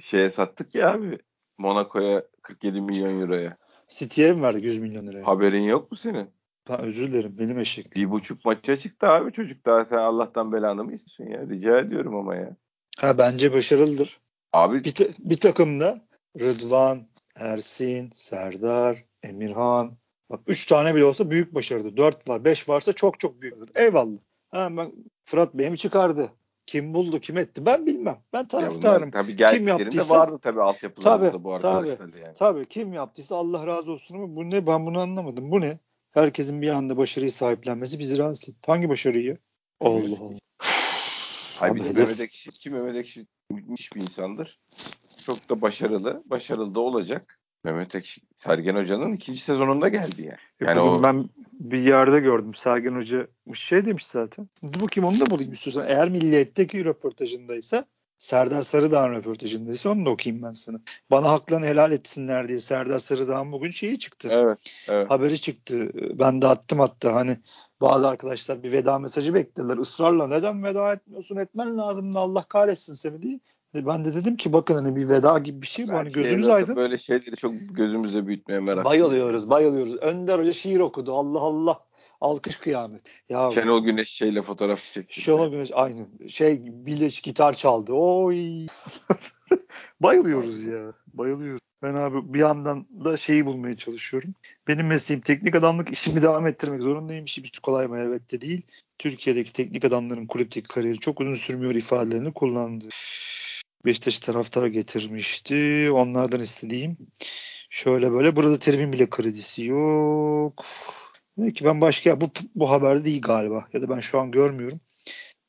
[SPEAKER 1] Şeye sattık ya abi. Monaco'ya 47 milyon euroya.
[SPEAKER 2] City'ye mi verdik 100 milyon liraya?
[SPEAKER 1] Haberin yok mu senin?
[SPEAKER 2] Ben özür dilerim benim eşek.
[SPEAKER 1] Bir buçuk maça çıktı abi çocuk daha sen Allah'tan belanı mı istiyorsun ya? Rica ediyorum ama ya.
[SPEAKER 2] Ha bence başarılıdır.
[SPEAKER 1] Abi
[SPEAKER 2] bir, ta- bir takımda Rıdvan, Ersin, Serdar, Emirhan, Bak 3 tane bile olsa büyük başarıdır. 4 var, 5 varsa çok çok büyüktür. Eyvallah. Ha, ben Fırat Bey'imi çıkardı. Kim buldu, kim etti ben bilmem. Ben taraftarım.
[SPEAKER 1] Tabii kim yaptıysa vardı tabii altyapılarımızda tabii, bu arkadaşlar
[SPEAKER 2] tabii,
[SPEAKER 1] yani.
[SPEAKER 2] Tabii kim yaptıysa Allah razı olsun ama bu ne ben bunu anlamadım. Bu ne? Herkesin bir anda başarıyı sahiplenmesi bizi rahatsız etti. Hangi başarıyı? Allah Allah.
[SPEAKER 1] Ay bir de Mehmet Ekşi, ki Mehmet Ekşi müthiş bir insandır. Çok da başarılı. Başarılı da olacak. Mehmet Ekşi Sergen Hoca'nın ikinci sezonunda geldi yani.
[SPEAKER 2] E
[SPEAKER 1] Yani o-
[SPEAKER 2] ben bir yerde gördüm. Sergen Hoca şey demiş zaten. Dur bakayım onu da bulayım istiyorsan. Eğer Milliyet'teki röportajındaysa Serdar Sarıdağ'ın röportajındaysa onu da okuyayım ben sana. Bana haklarını helal etsinler diye Serdar Sarıdağ'ın bugün şeyi çıktı.
[SPEAKER 1] Evet. evet.
[SPEAKER 2] Haberi çıktı. Ben de attım hatta hani bazı arkadaşlar bir veda mesajı beklediler. Israrla neden veda etmiyorsun etmen lazım da Allah kahretsin seni diye. E Ben de dedim ki bakın hani bir veda gibi bir şey bu. Hani
[SPEAKER 1] şey
[SPEAKER 2] gözünüz aydın.
[SPEAKER 1] Böyle şeyleri çok gözümüzde büyütmeye merak
[SPEAKER 2] Bayılıyoruz, bayılıyoruz. Önder Hoca şiir okudu. Allah Allah. Alkış kıyamet. Ya
[SPEAKER 1] Şenol Güneş şeyle fotoğraf çekti.
[SPEAKER 2] Şenol Güneş aynı. Şey bileş gitar çaldı. Oy. Bayılıyoruz ya. Bayılıyoruz. Ben abi bir yandan da şeyi bulmaya çalışıyorum. Benim mesleğim teknik adamlık işimi devam ettirmek zorundayım. İşimiz kolay mı? Elbette değil. Türkiye'deki teknik adamların kulüpteki kariyeri çok uzun sürmüyor ifadelerini kullandı. Beşiktaş taraftara getirmişti. Onlardan istediğim şöyle böyle. Burada terimin bile kredisi yok. Demek ki ben başka bu bu haberde değil galiba. Ya da ben şu an görmüyorum.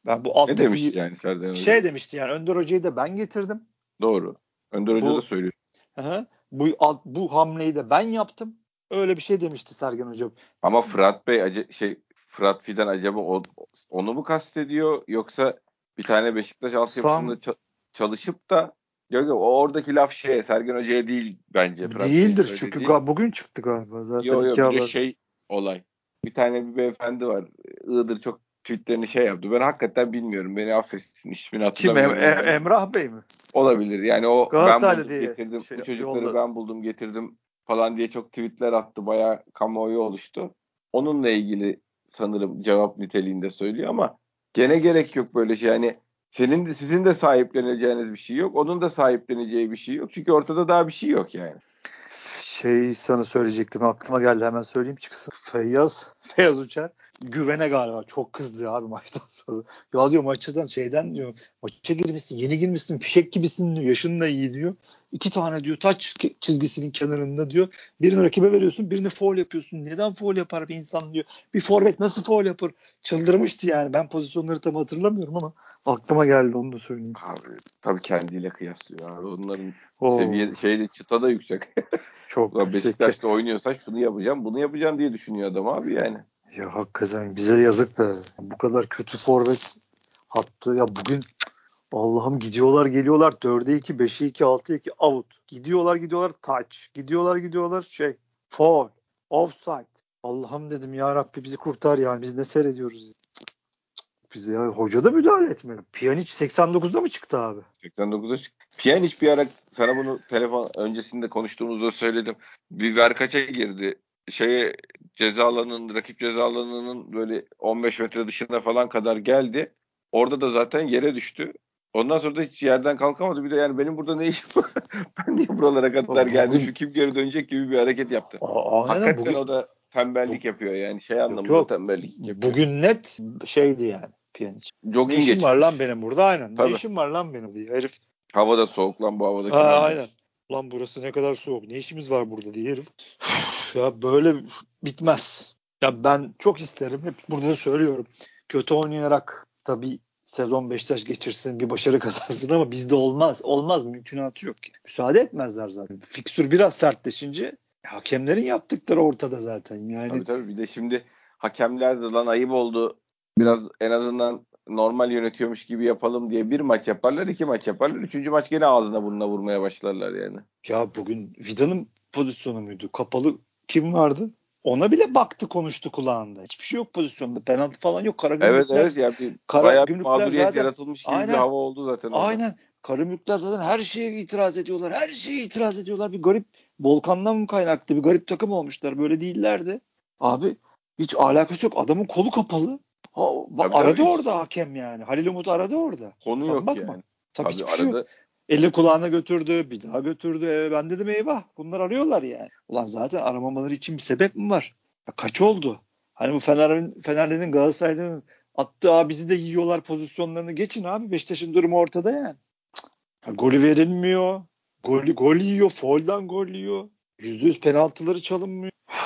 [SPEAKER 2] Ben bu altta
[SPEAKER 1] Ne demiş
[SPEAKER 2] bir-
[SPEAKER 1] yani Serdar Hoca?
[SPEAKER 2] şey demişti yani Önder Hoca'yı da ben getirdim.
[SPEAKER 1] Doğru. Önder Hoca
[SPEAKER 2] Bu-
[SPEAKER 1] da söylüyor.
[SPEAKER 2] Hı. Bu alt, bu hamleyi de ben yaptım. Öyle bir şey demişti Sergen Hoca.
[SPEAKER 1] Ama Fırat Bey ace- şey Fırat Fidan acaba o- onu mu kastediyor yoksa bir tane Beşiktaş altyapısında
[SPEAKER 2] Sam-
[SPEAKER 1] çalışıp da yok yok oradaki laf şeye Sergen Hoca'ya değil bence.
[SPEAKER 2] Değildir
[SPEAKER 1] söylediği.
[SPEAKER 2] çünkü ga- bugün çıktı galiba zaten
[SPEAKER 1] Yo yo
[SPEAKER 2] iki
[SPEAKER 1] bir şey olay. Bir tane bir beyefendi var. Iğdır çok tweetlerini şey yaptı. Ben hakikaten bilmiyorum. Beni affetsin. ismini
[SPEAKER 2] Kim Em-
[SPEAKER 1] hatırlamıyorum.
[SPEAKER 2] Em- Emrah Bey mi?
[SPEAKER 1] Olabilir. Yani o ben buldum
[SPEAKER 2] diye
[SPEAKER 1] getirdim.
[SPEAKER 2] şey
[SPEAKER 1] bu çocukları
[SPEAKER 2] yolladı.
[SPEAKER 1] ben buldum getirdim falan diye çok tweetler attı. Bayağı kamuoyu oluştu. Onunla ilgili sanırım cevap niteliğinde söylüyor ama gene gerek yok böyle şey. Yani senin de sizin de sahipleneceğiniz bir şey yok. Onun da sahipleneceği bir şey yok. Çünkü ortada daha bir şey yok yani.
[SPEAKER 2] Şey sana söyleyecektim aklıma geldi hemen söyleyeyim çıksın. Feyyaz, Feyyaz Uçar güvene galiba çok kızdı abi maçtan sonra. Ya diyor maçtan şeyden diyor maça girmişsin yeni girmişsin fişek gibisin diyor yaşın da iyi diyor. İki tane diyor taç çizgisinin kenarında diyor. Birini rakibe veriyorsun birini foul yapıyorsun. Neden foul yapar bir insan diyor. Bir forvet nasıl foul yapar? Çıldırmıştı yani. Ben pozisyonları tam hatırlamıyorum ama aklıma geldi onu da söyleyeyim.
[SPEAKER 1] Abi tabii kendiyle kıyaslıyor abi. Onların
[SPEAKER 2] Oo,
[SPEAKER 1] seviye şeyde çıta da yüksek.
[SPEAKER 2] çok
[SPEAKER 1] Ulan
[SPEAKER 2] yüksek.
[SPEAKER 1] Beşiktaş'ta oynuyorsan şunu yapacağım, bunu yapacağım diye düşünüyor adam abi yani.
[SPEAKER 2] Ya hakikaten bize yazık be. Bu kadar kötü forvet hattı. Ya bugün Allah'ım gidiyorlar geliyorlar 4'e 2, 5'e 2, 6'ya 2 out. Gidiyorlar gidiyorlar touch. Gidiyorlar gidiyorlar şey foul. Offside. Allah'ım dedim ya Rabbi bizi kurtar yani biz ne seyrediyoruz. ya. Bize ya hoca da müdahale etmiyor. Pjanic 89'da mı çıktı abi?
[SPEAKER 1] 89'a çıktı. Pjanic bir ara sana bunu telefon öncesinde konuştuğumuzda söyledim. Bir verkaça girdi. Şeye ceza alanının, rakip ceza alanının böyle 15 metre dışına falan kadar geldi. Orada da zaten yere düştü. Ondan sonra da hiç yerden kalkamadı. Bir de yani benim burada ne işim var? ben niye buralara kadar geldim? Şu kim geri dönecek gibi bir hareket yaptı.
[SPEAKER 2] Aa,
[SPEAKER 1] Hakikaten
[SPEAKER 2] bugün,
[SPEAKER 1] o da tembellik yapıyor yani. Şey anlamında
[SPEAKER 2] yok.
[SPEAKER 1] tembellik yapıyor.
[SPEAKER 2] bugün net şeydi yani. Ne
[SPEAKER 1] Jogging
[SPEAKER 2] işim
[SPEAKER 1] geç.
[SPEAKER 2] var lan benim burada aynen.
[SPEAKER 1] Tabii.
[SPEAKER 2] Ne işim var lan benim diye herif.
[SPEAKER 1] Hava da soğuk lan bu havada.
[SPEAKER 2] Ha, aynen. Ulan burası ne kadar soğuk. Ne işimiz var burada diye herif. ya böyle bitmez. Ya ben çok isterim. Hep burada da söylüyorum. Kötü oynayarak tabii sezon Beşiktaş geçirsin bir başarı kazansın ama bizde olmaz. Olmaz mümkünatı yok. ki. Müsaade etmezler zaten. Fiksür biraz sertleşince hakemlerin yaptıkları ortada zaten. Yani
[SPEAKER 1] Tabii tabii bir de şimdi hakemler de lan ayıp oldu. Biraz en azından normal yönetiyormuş gibi yapalım diye bir maç yaparlar, iki maç yaparlar. Üçüncü maç gene ağzına burnuna vurmaya başlarlar yani.
[SPEAKER 2] ya bugün Vida'nın pozisyonu muydu? Kapalı kim vardı? Ona bile baktı konuştu kulağında. Hiçbir şey yok pozisyonda. Penaltı falan yok. Kara
[SPEAKER 1] Evet
[SPEAKER 2] gümrükler-
[SPEAKER 1] evet ya bir
[SPEAKER 2] Kara
[SPEAKER 1] bayağı bir mağduriyet
[SPEAKER 2] zaten-
[SPEAKER 1] yaratılmış gibi
[SPEAKER 2] Aynen.
[SPEAKER 1] bir hava oldu zaten. orada.
[SPEAKER 2] Aynen. Karımükler zaten her şeye itiraz ediyorlar. Her şeye itiraz ediyorlar. Bir garip Volkan'dan mı kaynaklı bir garip takım olmuşlar. Böyle değillerdi. Abi hiç alakası yok. Adamın kolu kapalı. Ha, bak,
[SPEAKER 1] Tabii,
[SPEAKER 2] aradı
[SPEAKER 1] tabii.
[SPEAKER 2] orada hakem yani. Halil Umut aradı orada.
[SPEAKER 1] Konu
[SPEAKER 2] Sen
[SPEAKER 1] yok
[SPEAKER 2] bakma.
[SPEAKER 1] yani.
[SPEAKER 2] Tabii,
[SPEAKER 1] Tabii
[SPEAKER 2] hiçbir şey yok. Eli kulağına götürdü. Bir daha götürdü. E, ben dedim eyvah. Bunlar arıyorlar yani. Ulan zaten aramamaları için bir sebep mi var? Ya kaç oldu? Hani bu Fener'in Fenerli'nin Galatasaray'ın attığı "Aa, bizi de yiyorlar pozisyonlarını geçin abi. Beşiktaş'ın durumu ortada yani. Ya, golü verilmiyor. Gol, gol yiyor. Foul'dan gol yiyor. Yüzde yüz penaltıları çalınmıyor.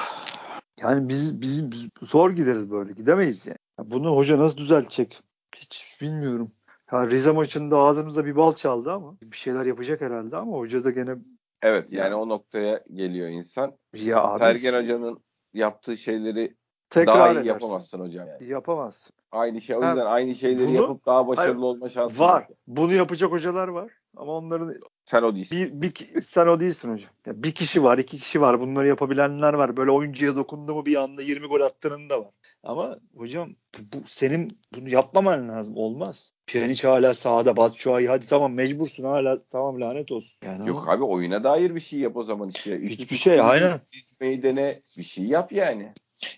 [SPEAKER 2] Yani biz, biz, biz zor gideriz böyle. Gidemeyiz yani. Ya bunu hoca nasıl düzeltecek? Hiç bilmiyorum. Ya Rize maçında ağzımıza bir bal çaldı ama bir şeyler yapacak herhalde ama hoca da gene
[SPEAKER 1] Evet yani o noktaya geliyor insan.
[SPEAKER 2] ya abi
[SPEAKER 1] Sergen Hoca'nın yaptığı şeyleri
[SPEAKER 2] tekrar
[SPEAKER 1] daha iyi
[SPEAKER 2] edersin.
[SPEAKER 1] yapamazsın hocam. Yani.
[SPEAKER 2] Yapamazsın.
[SPEAKER 1] Aynı şey o
[SPEAKER 2] Ha,
[SPEAKER 1] yüzden aynı şeyleri
[SPEAKER 2] bunu-
[SPEAKER 1] yapıp daha başarılı
[SPEAKER 2] Hayır,
[SPEAKER 1] olma şansı
[SPEAKER 2] Var.
[SPEAKER 1] yok.
[SPEAKER 2] Bunu yapacak hocalar var. Ama onların
[SPEAKER 1] Sen o değilsin.
[SPEAKER 2] bir, bir sen o değilsin hocam. Ya bir kişi var, iki kişi var. Bunları yapabilenler var. Böyle oyuncuya dokundu mu bir anda 20 gol attığının da var. Ama hocam bu, bu- senin bunu yapmaman lazım. Olmaz. Pjanic hala sahada. Batshuayi hadi tamam mecbursun hala tamam lanet olsun. Yani
[SPEAKER 1] Yok
[SPEAKER 2] ama
[SPEAKER 1] abi oyuna dair bir şey yap o zaman işte.
[SPEAKER 2] Hiçbir şey, aynen.
[SPEAKER 1] Dizmeyi dene bir şey yap yani.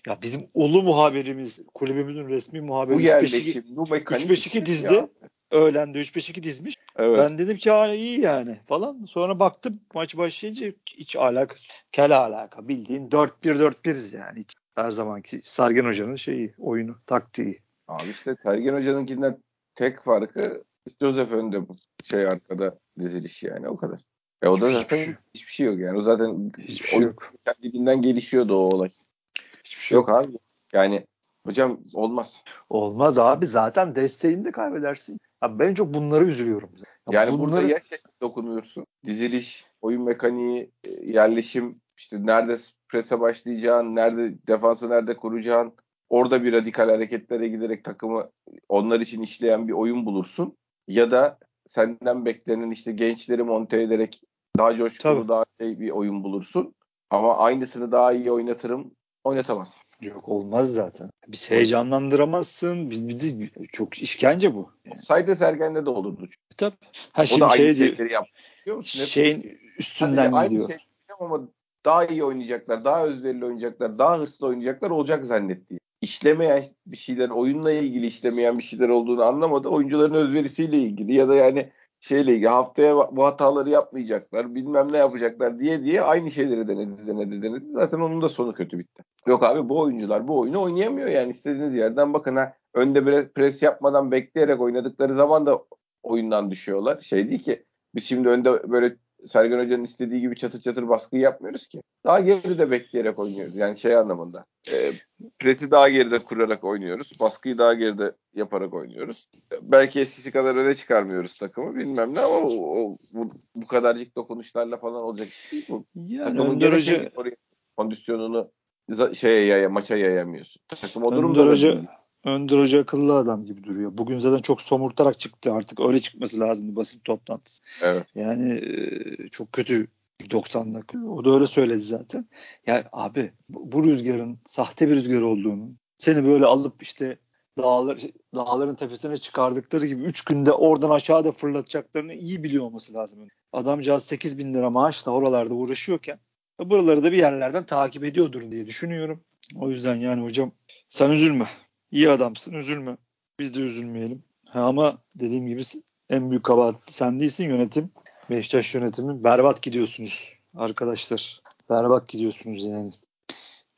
[SPEAKER 2] ya bizim ulu muhabirimiz, kulübümüzün resmi muhabiri
[SPEAKER 1] Bu
[SPEAKER 2] 3-5-2
[SPEAKER 1] yerleşim, bu mekanik.
[SPEAKER 2] 3-5-2
[SPEAKER 1] bir şey
[SPEAKER 2] dizdi.
[SPEAKER 1] ya.
[SPEAKER 2] Öğlende 3-5-2 dizmiş.
[SPEAKER 1] Evet.
[SPEAKER 2] Ben dedim ki hala iyi yani falan. Sonra baktım maç başlayınca hiç alakası. Kel alaka. Bildiğin 4-1-4-1'iz yani. Hiç her zamanki Sergen Hoca'nın şeyi, oyunu, taktiği.
[SPEAKER 1] Abi işte Sergen Hoca'nınkinden tek farkı Joseph önde bu şey arkada diziliş yani o kadar. E o da
[SPEAKER 2] Hiçbir
[SPEAKER 1] zaten
[SPEAKER 2] şey-
[SPEAKER 1] hiçbir şey yok yani. O zaten
[SPEAKER 2] Hiçbir şey yok.
[SPEAKER 1] kendiliğinden gelişiyordu o olay.
[SPEAKER 2] Hiçbir şey
[SPEAKER 1] Yok abi. Yani hocam olmaz.
[SPEAKER 2] Olmaz abi. Zaten desteğini de kaybedersin. Ya ben çok bunları üzülüyorum. Ya
[SPEAKER 1] Yani
[SPEAKER 2] bunları...
[SPEAKER 1] burada ya şey dokunuyorsun. Diziliş, oyun mekaniği, e, yerleşim, işte nerede prese başlayacağın, nerede defansı nerede kuracağın, orada bir radikal hareketlere giderek takımı onlar için işleyen bir oyun bulursun. Ya da senden beklenen işte gençleri monte ederek daha coşkulu,
[SPEAKER 2] Tabii.
[SPEAKER 1] daha şey bir oyun bulursun. Ama aynısını daha iyi oynatırım, oynatamaz.
[SPEAKER 2] Yok olmaz zaten. Biz heyecanlandıramazsın. Biz, bizi çok işkence bu.
[SPEAKER 1] Saydı Sergen'de de olurdu.
[SPEAKER 2] Tabii. Ha
[SPEAKER 1] O
[SPEAKER 2] şimdi
[SPEAKER 1] da aynı
[SPEAKER 2] şey diyor.
[SPEAKER 1] şeyleri musun? Hep
[SPEAKER 2] Şeyin
[SPEAKER 1] Sadece
[SPEAKER 2] üstünden
[SPEAKER 1] aynı
[SPEAKER 2] gidiyor.
[SPEAKER 1] şey diyeceğim ama daha iyi oynayacaklar, daha özverili oynayacaklar, daha hırslı oynayacaklar olacak zannetti. İşlemeyen bir şeyler, oyunla ilgili işlemeyen bir şeyler olduğunu anlamadı. Oyuncuların özverisiyle ilgili ya da yani şeyle ilgili haftaya bu hataları yapmayacaklar, bilmem ne yapacaklar diye diye aynı şeyleri denedi, denedi, denedi. Zaten onun da sonu kötü bitti. Yok abi bu oyuncular bu oyunu oynayamıyor yani istediğiniz yerden bakın ha. Önde pres yapmadan bekleyerek oynadıkları zaman da oyundan düşüyorlar. Şey değil ki biz şimdi önde böyle Sergen Hoca'nın istediği gibi çatır çatır baskı yapmıyoruz ki. Daha geride bekleyerek oynuyoruz. Yani şey anlamında. E, presi daha geride kurarak oynuyoruz. Baskıyı daha geride yaparak oynuyoruz. Belki eskisi kadar öne çıkarmıyoruz takımı bilmem ne ama o, o- bu, bu kadarcık dokunuşlarla falan olacak bu.
[SPEAKER 2] Yani Önder Hoca,
[SPEAKER 1] kondisyonunu şeye yaya, maça yayamıyorsun. Takım o
[SPEAKER 2] Önder
[SPEAKER 1] durumda
[SPEAKER 2] Hoca,
[SPEAKER 1] değil.
[SPEAKER 2] Önder Hoca akıllı adam gibi duruyor. Bugün zaten çok somurtarak çıktı artık. Öyle çıkması lazımdı basın toplantısı.
[SPEAKER 1] Evet.
[SPEAKER 2] Yani e, çok kötü bir 90 dakika. O da öyle söyledi zaten. Ya abi bu, bu rüzgarın sahte bir rüzgar olduğunu seni böyle alıp işte dağlar, dağların tepesine çıkardıkları gibi 3 günde oradan aşağıda fırlatacaklarını iyi biliyor olması lazım. Adamcağız 8 bin lira maaşla oralarda uğraşıyorken buraları da bir yerlerden takip ediyordur diye düşünüyorum. O yüzden yani hocam sen üzülme. İyi adamsın üzülme. Biz de üzülmeyelim. Ha, ama dediğim gibi en büyük kabahat sen değilsin yönetim. Beşiktaş yönetimi berbat gidiyorsunuz arkadaşlar. Berbat gidiyorsunuz yani.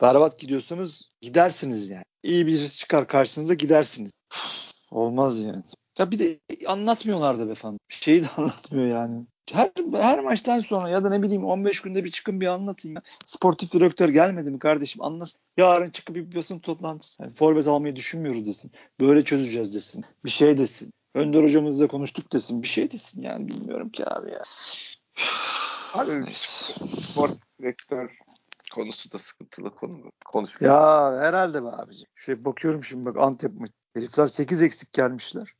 [SPEAKER 2] Berbat gidiyorsanız gidersiniz yani. İyi birisi çıkar karşınıza gidersiniz. Olmaz yani. Ya bir de anlatmıyorlar da efendim. Şeyi de anlatmıyor yani. Her, her maçtan sonra ya da ne bileyim 15 günde bir çıkın bir anlatın ya. Sportif direktör gelmedi mi kardeşim anlasın. Yarın çıkıp bir basın toplantısı. Yani forvet almayı düşünmüyoruz desin. Böyle çözeceğiz desin. Bir şey desin. Önder hocamızla konuştuk desin. Bir şey desin yani bilmiyorum ki abi ya.
[SPEAKER 1] Abi
[SPEAKER 2] Neyse.
[SPEAKER 1] spor direktör konusu da sıkıntılı konu. Konuş.
[SPEAKER 2] Ya herhalde be abicim. Şöyle bakıyorum şimdi bak Antep maçı. Herifler 8 eksik gelmişler.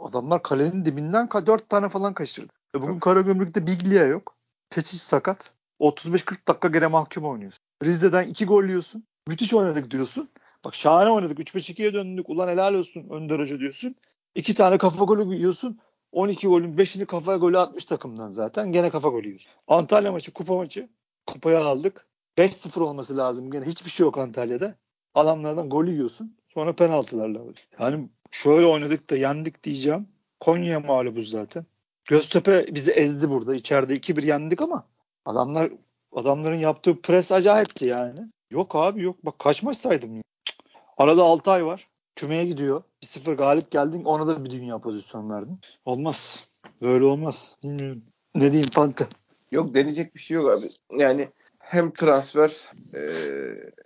[SPEAKER 2] Adamlar kalenin dibinden ka- 4 tane falan kaçırdı. E bugün Karagümrük'te Biglia yok. Pesic sakat. 35-40 dakika gene mahkum oynuyorsun. Rize'den 2 gol yiyorsun. Müthiş oynadık diyorsun. Bak şahane oynadık. 3-5-2'ye döndük. Ulan helal olsun Önder Hoca diyorsun. 2 tane kafa golü yiyorsun. 12 golün 5'ini kafa golü atmış takımdan zaten. Gene kafa golü yiyorsun. Antalya maçı, kupa maçı. Kupayı aldık. 5-0 olması lazım. Gene hiçbir şey yok Antalya'da. Adamlardan gol yiyorsun. Sonra penaltılarla. Yani şöyle oynadık da yendik diyeceğim. Konya'ya mağlubuz zaten. Göztepe bizi ezdi burada. İçeride 2-1 yendik ama adamlar adamların yaptığı pres acayipti yani. Yok abi yok. Bak kaç maç saydım. Arada 6 ay var. Kümeye gidiyor. 1-0 galip geldin. Ona da bir dünya pozisyon verdin. Olmaz. Böyle olmaz. Bilmiyorum. Ne diyeyim Fante?
[SPEAKER 1] Yok deneyecek bir şey yok abi. Yani hem transfer e,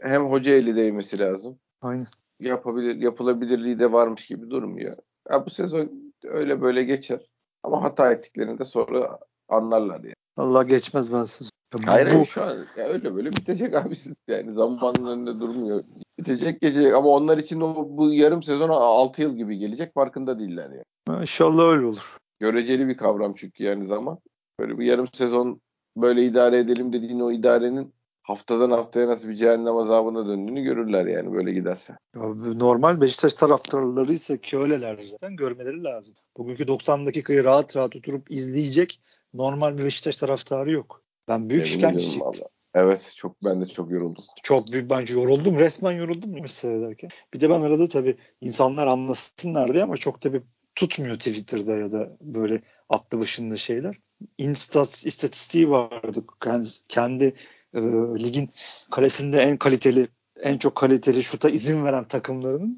[SPEAKER 1] hem hoca eli değmesi lazım.
[SPEAKER 2] Aynen.
[SPEAKER 1] yapabilir yapılabilirliği de varmış gibi durmuyor. Ya bu sezon öyle böyle geçer. Ama hata ettiklerini de sonra anlarlar yani.
[SPEAKER 2] Allah geçmez ben siz.
[SPEAKER 1] Hayır bu... şu an ya öyle böyle bitecek abi yani zamanın önünde durmuyor. Bitecek geçecek ama onlar için o bu yarım sezon 6 yıl gibi gelecek farkında değiller yani.
[SPEAKER 2] İnşallah öyle olur.
[SPEAKER 1] Göreceli bir kavram çünkü yani zaman. Böyle bir yarım sezon böyle idare edelim dediğin o idarenin haftadan haftaya nasıl bir cehennem azabına döndüğünü görürler yani böyle giderse.
[SPEAKER 2] Ya, normal Beşiktaş taraftarları ise ki öyleler zaten görmeleri lazım. Bugünkü 90 dakikayı rahat rahat oturup izleyecek normal bir Beşiktaş taraftarı yok. Ben büyük işkence çektim.
[SPEAKER 1] Evet çok ben de çok yoruldum.
[SPEAKER 2] Çok büyük bence yoruldum. Resmen yoruldum seyrederken. Bir de ben arada tabii insanlar anlasınlar diye ama çok tabii tutmuyor Twitter'da ya da böyle aklı başında şeyler. Instat istatistiği vardı. Kendi, kendi e, ligin kalesinde en kaliteli en çok kaliteli şuta izin veren takımlarının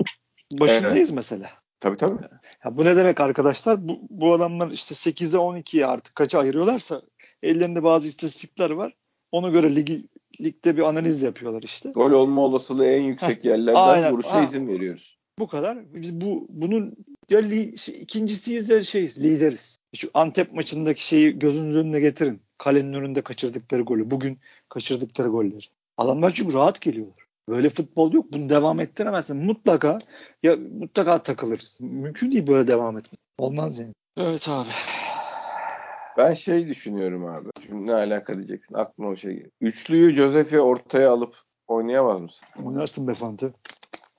[SPEAKER 2] başındayız evet. mesela.
[SPEAKER 1] Tabii tabii.
[SPEAKER 2] Ya bu ne demek arkadaşlar? Bu, bu adamlar işte 8'e 12'ye artık kaça ayırıyorlarsa ellerinde bazı istatistikler var. Ona göre ligi ligde bir analiz yapıyorlar işte.
[SPEAKER 1] Gol olma olasılığı en yüksek yerlerden aynen. vuruşa ha. izin veriyoruz.
[SPEAKER 2] Bu kadar. Biz bu bunun ya li, şey, ikincisiyiz ya şeyiz, lideriz. Şu Antep maçındaki şeyi gözünüzün önüne getirin. Kalenin önünde kaçırdıkları golü. Bugün kaçırdıkları golleri. Adamlar çünkü rahat geliyorlar. Böyle futbol yok. Bunu devam ettiremezsin. Mutlaka ya mutlaka takılırız. Mümkün değil böyle devam etmek. Olmaz yani. Evet abi.
[SPEAKER 1] Ben şey düşünüyorum abi. Şimdi ne alaka diyeceksin? Aklıma o şey Üçlüyü Josef'i ortaya alıp oynayamaz mısın?
[SPEAKER 2] Oynarsın be Fante.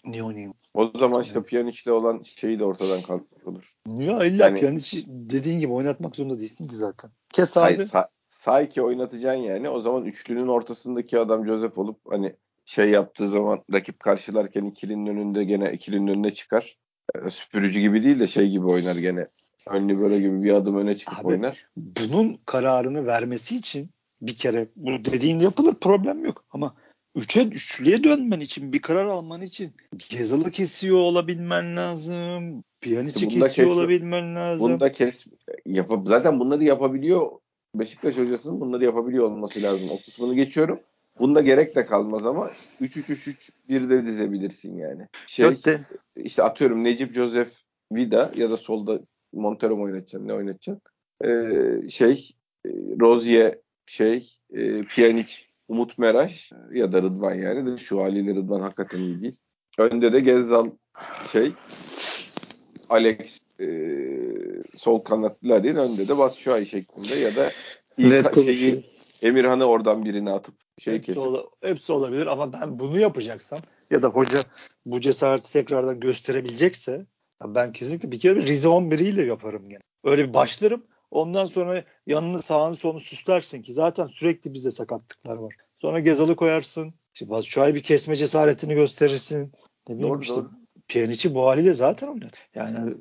[SPEAKER 2] Niye oynayayım?
[SPEAKER 1] O zaman işte evet. Pjanic'le olan şeyi de ortadan kalkmış olur.
[SPEAKER 2] Ya illa yani, Pjanic dediğin gibi oynatmak zorunda değilsin ki zaten. Kes abi. Hayır,
[SPEAKER 1] sa- Sağ oynatacaksın yani. O zaman üçlünün ortasındaki adam Joseph olup hani şey yaptığı zaman rakip karşılarken ikilinin önünde gene ikilinin önüne çıkar. E, süpürücü gibi değil de şey gibi oynar gene. Önlü böyle gibi bir adım öne çıkıp Abi, oynar.
[SPEAKER 2] Bunun kararını vermesi için bir kere bu dediğin yapılır problem yok ama üçe üçlüye dönmen için bir karar alman için Gezalı kesiyor olabilmen lazım. Piyaniçi kesiyor kes, olabilmen lazım.
[SPEAKER 1] Bunda kes yapıp zaten bunları yapabiliyor. Beşiktaş hocasının bunları yapabiliyor olması lazım. O kısmını geçiyorum. Bunda gerek de kalmaz ama 3-3-3-3 de dizebilirsin yani. Şey Dörtte. işte atıyorum Necip Joseph Vida ya da solda Montero mu oynatacaksın ne oynatacaksın? Ee, şey e, Rozier şey e, Pjanic Umut Meraş ya da Rıdvan yani de şu haliyle Rıdvan hakikaten iyi değil. Önde de Gezzal şey Alex e, sol kanatlılar değil önde de Batshuayi şeklinde ya da ilk şeyi Emirhan'ı oradan birini atıp şey
[SPEAKER 2] hepsi, kesip. Ola, hepsi olabilir ama ben bunu yapacaksam ya da hoca bu cesareti tekrardan gösterebilecekse ben kesinlikle bir kere Rize 11'iyle yaparım yani. Öyle bir başlarım. Ondan sonra yanını sağını solunu süslersin ki zaten sürekli bize sakatlıklar var. Sonra Gezal'ı koyarsın. İşte şu ay bir kesme cesaretini gösterirsin. Ne bileyim doğru, işte doğru. Pjanic'i bu haliyle zaten oynadı. Yani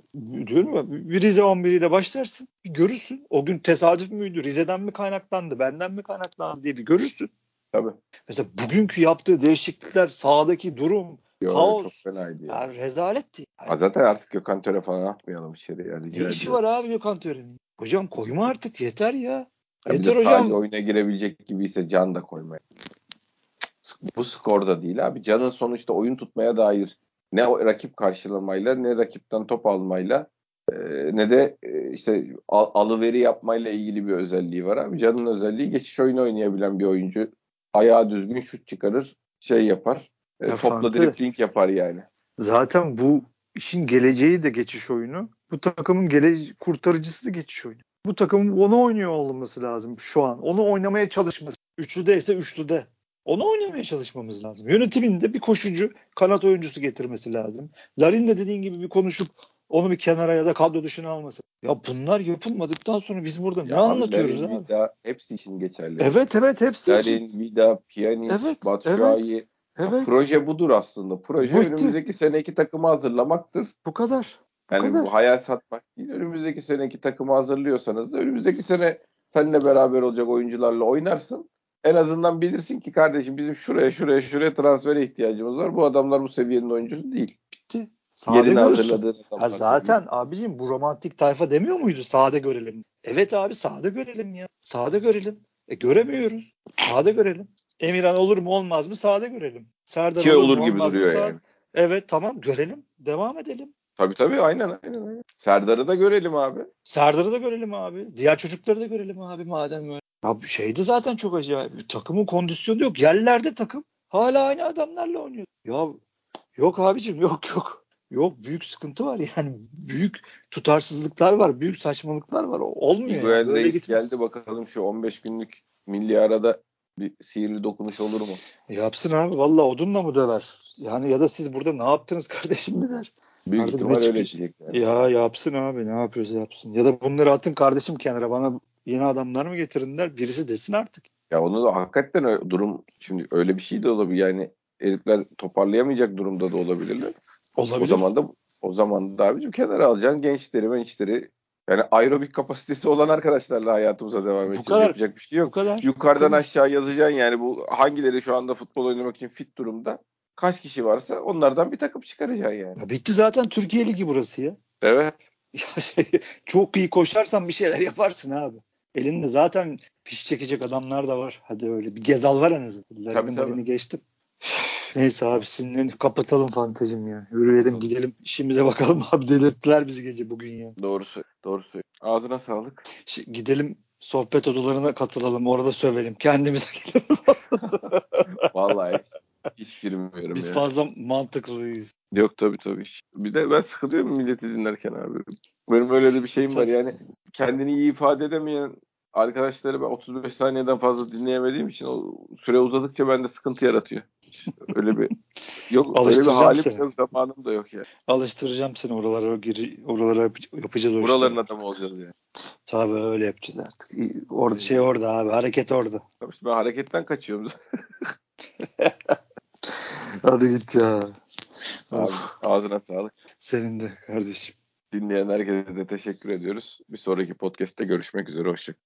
[SPEAKER 2] diyorum ya bir Rize 11 ile başlarsın. Bir görürsün. O gün tesadüf müydü? Rize'den mi kaynaklandı? Benden mi kaynaklandı diye bir görürsün.
[SPEAKER 1] Tabii.
[SPEAKER 2] Mesela bugünkü yaptığı değişiklikler sahadaki durum
[SPEAKER 1] Yo, kaos. Çok fenaydı ya.
[SPEAKER 2] Yani rezaletti.
[SPEAKER 1] Yani. Zaten artık Gökhan Töre falan atmayalım içeri.
[SPEAKER 2] Yani ne işi var abi Gökhan Töre'nin? Hocam koyma artık yeter ya.
[SPEAKER 1] ya yeter hocam. oyuna girebilecek gibiyse Can da koymaya. Bu skorda değil abi. Can'ın sonuçta oyun tutmaya dair ne rakip karşılamayla ne rakipten top almayla e, ne de e, işte al, alıveri yapmayla ilgili bir özelliği var abi. Can'ın özelliği geçiş oyunu oynayabilen bir oyuncu. Ayağı düzgün şut çıkarır, şey yapar. E, topla dripling yapar yani.
[SPEAKER 2] Zaten bu işin geleceği de geçiş oyunu. Bu takımın gele kurtarıcısı da geçiş oyunu. Bu takımın onu oynuyor olması lazım şu an. Onu oynamaya çalışması. Üçlüde ise üçlüde. Onu oynamaya çalışmamız lazım. Yönetiminde bir koşucu, kanat oyuncusu getirmesi lazım. Larin de dediğin gibi bir konuşup onu bir kenara ya da kadro dışına alması. Ya bunlar yapılmadıktan sonra biz burada ya ne abi, anlatıyoruz Larin, abi?
[SPEAKER 1] Vida, hepsi için geçerli.
[SPEAKER 2] Evet evet hepsi
[SPEAKER 1] Larin, için. Vida, Pjanic, evet, Batshuayi. Evet. Evet. proje budur aslında. Proje Bitti. önümüzdeki seneki takımı hazırlamaktır.
[SPEAKER 2] Bu kadar.
[SPEAKER 1] Yani bu hayal satmak değil. Önümüzdeki seneki takımı hazırlıyorsanız da önümüzdeki sene seninle beraber olacak oyuncularla oynarsın en azından bilirsin ki kardeşim bizim şuraya şuraya şuraya transfere ihtiyacımız var. Bu adamlar bu seviyenin oyuncusu değil.
[SPEAKER 2] Bitti. Sade görürsün. Ha zaten değil. abicim bu romantik tayfa demiyor muydu? Sade görelim. Evet abi sade görelim ya. Sade görelim. E göremiyoruz. Sade görelim. Emirhan olur mu olmaz mı sade görelim. Serdar
[SPEAKER 1] Ki olur, olur mu, gibi duruyor yani.
[SPEAKER 2] Evet tamam görelim. Devam edelim.
[SPEAKER 1] Tabii tabii aynen aynen. Serdar'ı da görelim abi.
[SPEAKER 2] Serdar'ı da görelim abi. Diğer çocukları da görelim abi madem öyle. Ya şeydi zaten çok acayip. Takımın kondisyonu yok. Yerlerde takım. Hala aynı adamlarla oynuyor. Ya yok abicim yok yok. Yok büyük sıkıntı var yani. Büyük tutarsızlıklar var. Büyük saçmalıklar var. Olmuyor.
[SPEAKER 1] Miguel
[SPEAKER 2] yani. Böyle gitmez.
[SPEAKER 1] geldi bakalım şu 15 günlük milli arada bir sihirli dokunuş olur mu?
[SPEAKER 2] Yapsın abi. Valla odunla mı döver? Yani ya da siz burada ne yaptınız kardeşim mi der.
[SPEAKER 1] Büyük
[SPEAKER 2] Artık
[SPEAKER 1] ihtimal
[SPEAKER 2] ne
[SPEAKER 1] öyle. Yani.
[SPEAKER 2] Ya yapsın abi ne yapıyorsa yapsın. Ya da bunları atın kardeşim kenara bana yeni adamlar mı getirin der. Birisi desin artık.
[SPEAKER 1] Ya onu da hakikaten öyle, durum şimdi öyle bir şey de olabilir. Yani herifler toparlayamayacak durumda da olabilirler.
[SPEAKER 2] Olabilir.
[SPEAKER 1] O zaman da o zaman da abicim kenara alacaksın gençleri gençleri yani aerobik kapasitesi olan arkadaşlarla hayatımıza devam edeceğiz.
[SPEAKER 2] kadar.
[SPEAKER 1] Yapacak bir şey
[SPEAKER 2] Bu
[SPEAKER 1] yok.
[SPEAKER 2] kadar.
[SPEAKER 1] Yukarıdan
[SPEAKER 2] Bu-
[SPEAKER 1] aşağı yazacaksın yani bu hangileri şu anda futbol oynamak için fit durumda kaç kişi varsa onlardan bir takım çıkaracaksın yani.
[SPEAKER 2] Ya bitti zaten Türkiye Ligi burası ya.
[SPEAKER 1] Evet.
[SPEAKER 2] Ya şey, çok iyi koşarsan bir şeyler yaparsın abi. Elinde zaten piş çekecek adamlar da var. Hadi öyle bir Gezal var en azından.
[SPEAKER 1] Tabii, tabii.
[SPEAKER 2] Geçtim. Neyse abi sinirlenip kapatalım fantezim ya. Yürüyelim gidelim işimize bakalım abi delirttiler bizi gece bugün ya.
[SPEAKER 1] Doğru söylüyor. Doğru söylüyor. Ağzına sağlık.
[SPEAKER 2] Şi- gidelim sohbet odalarına katılalım orada sövelim. Kendimize gelelim.
[SPEAKER 1] Vallahi hiç, girmiyorum
[SPEAKER 2] Biz
[SPEAKER 1] ya.
[SPEAKER 2] fazla mantıklıyız.
[SPEAKER 1] Yok tabii tabii. Bir de ben sıkılıyorum milleti dinlerken abi. Benim öyle de bir şeyim var yani kendini iyi ifade edemeyen arkadaşları ben 35 saniyeden fazla dinleyemediğim için o süre uzadıkça bende sıkıntı yaratıyor. Öyle bir yok öyle bir halim
[SPEAKER 2] seni.
[SPEAKER 1] yok zamanım da yok ya.
[SPEAKER 2] Alıştıracağım seni oralara gir, oralara yap- yapacağız
[SPEAKER 1] Buraların adamı olacağız yani.
[SPEAKER 2] Tabii öyle yapacağız artık. Orada şey orada abi hareket orada.
[SPEAKER 1] Tabii ben hareketten kaçıyorum.
[SPEAKER 2] Hadi git ya.
[SPEAKER 1] abi, ağzına sağlık.
[SPEAKER 2] senin de kardeşim.
[SPEAKER 1] Dinleyen herkese de teşekkür ediyoruz. Bir sonraki podcast'te görüşmek üzere. Hoşçakalın.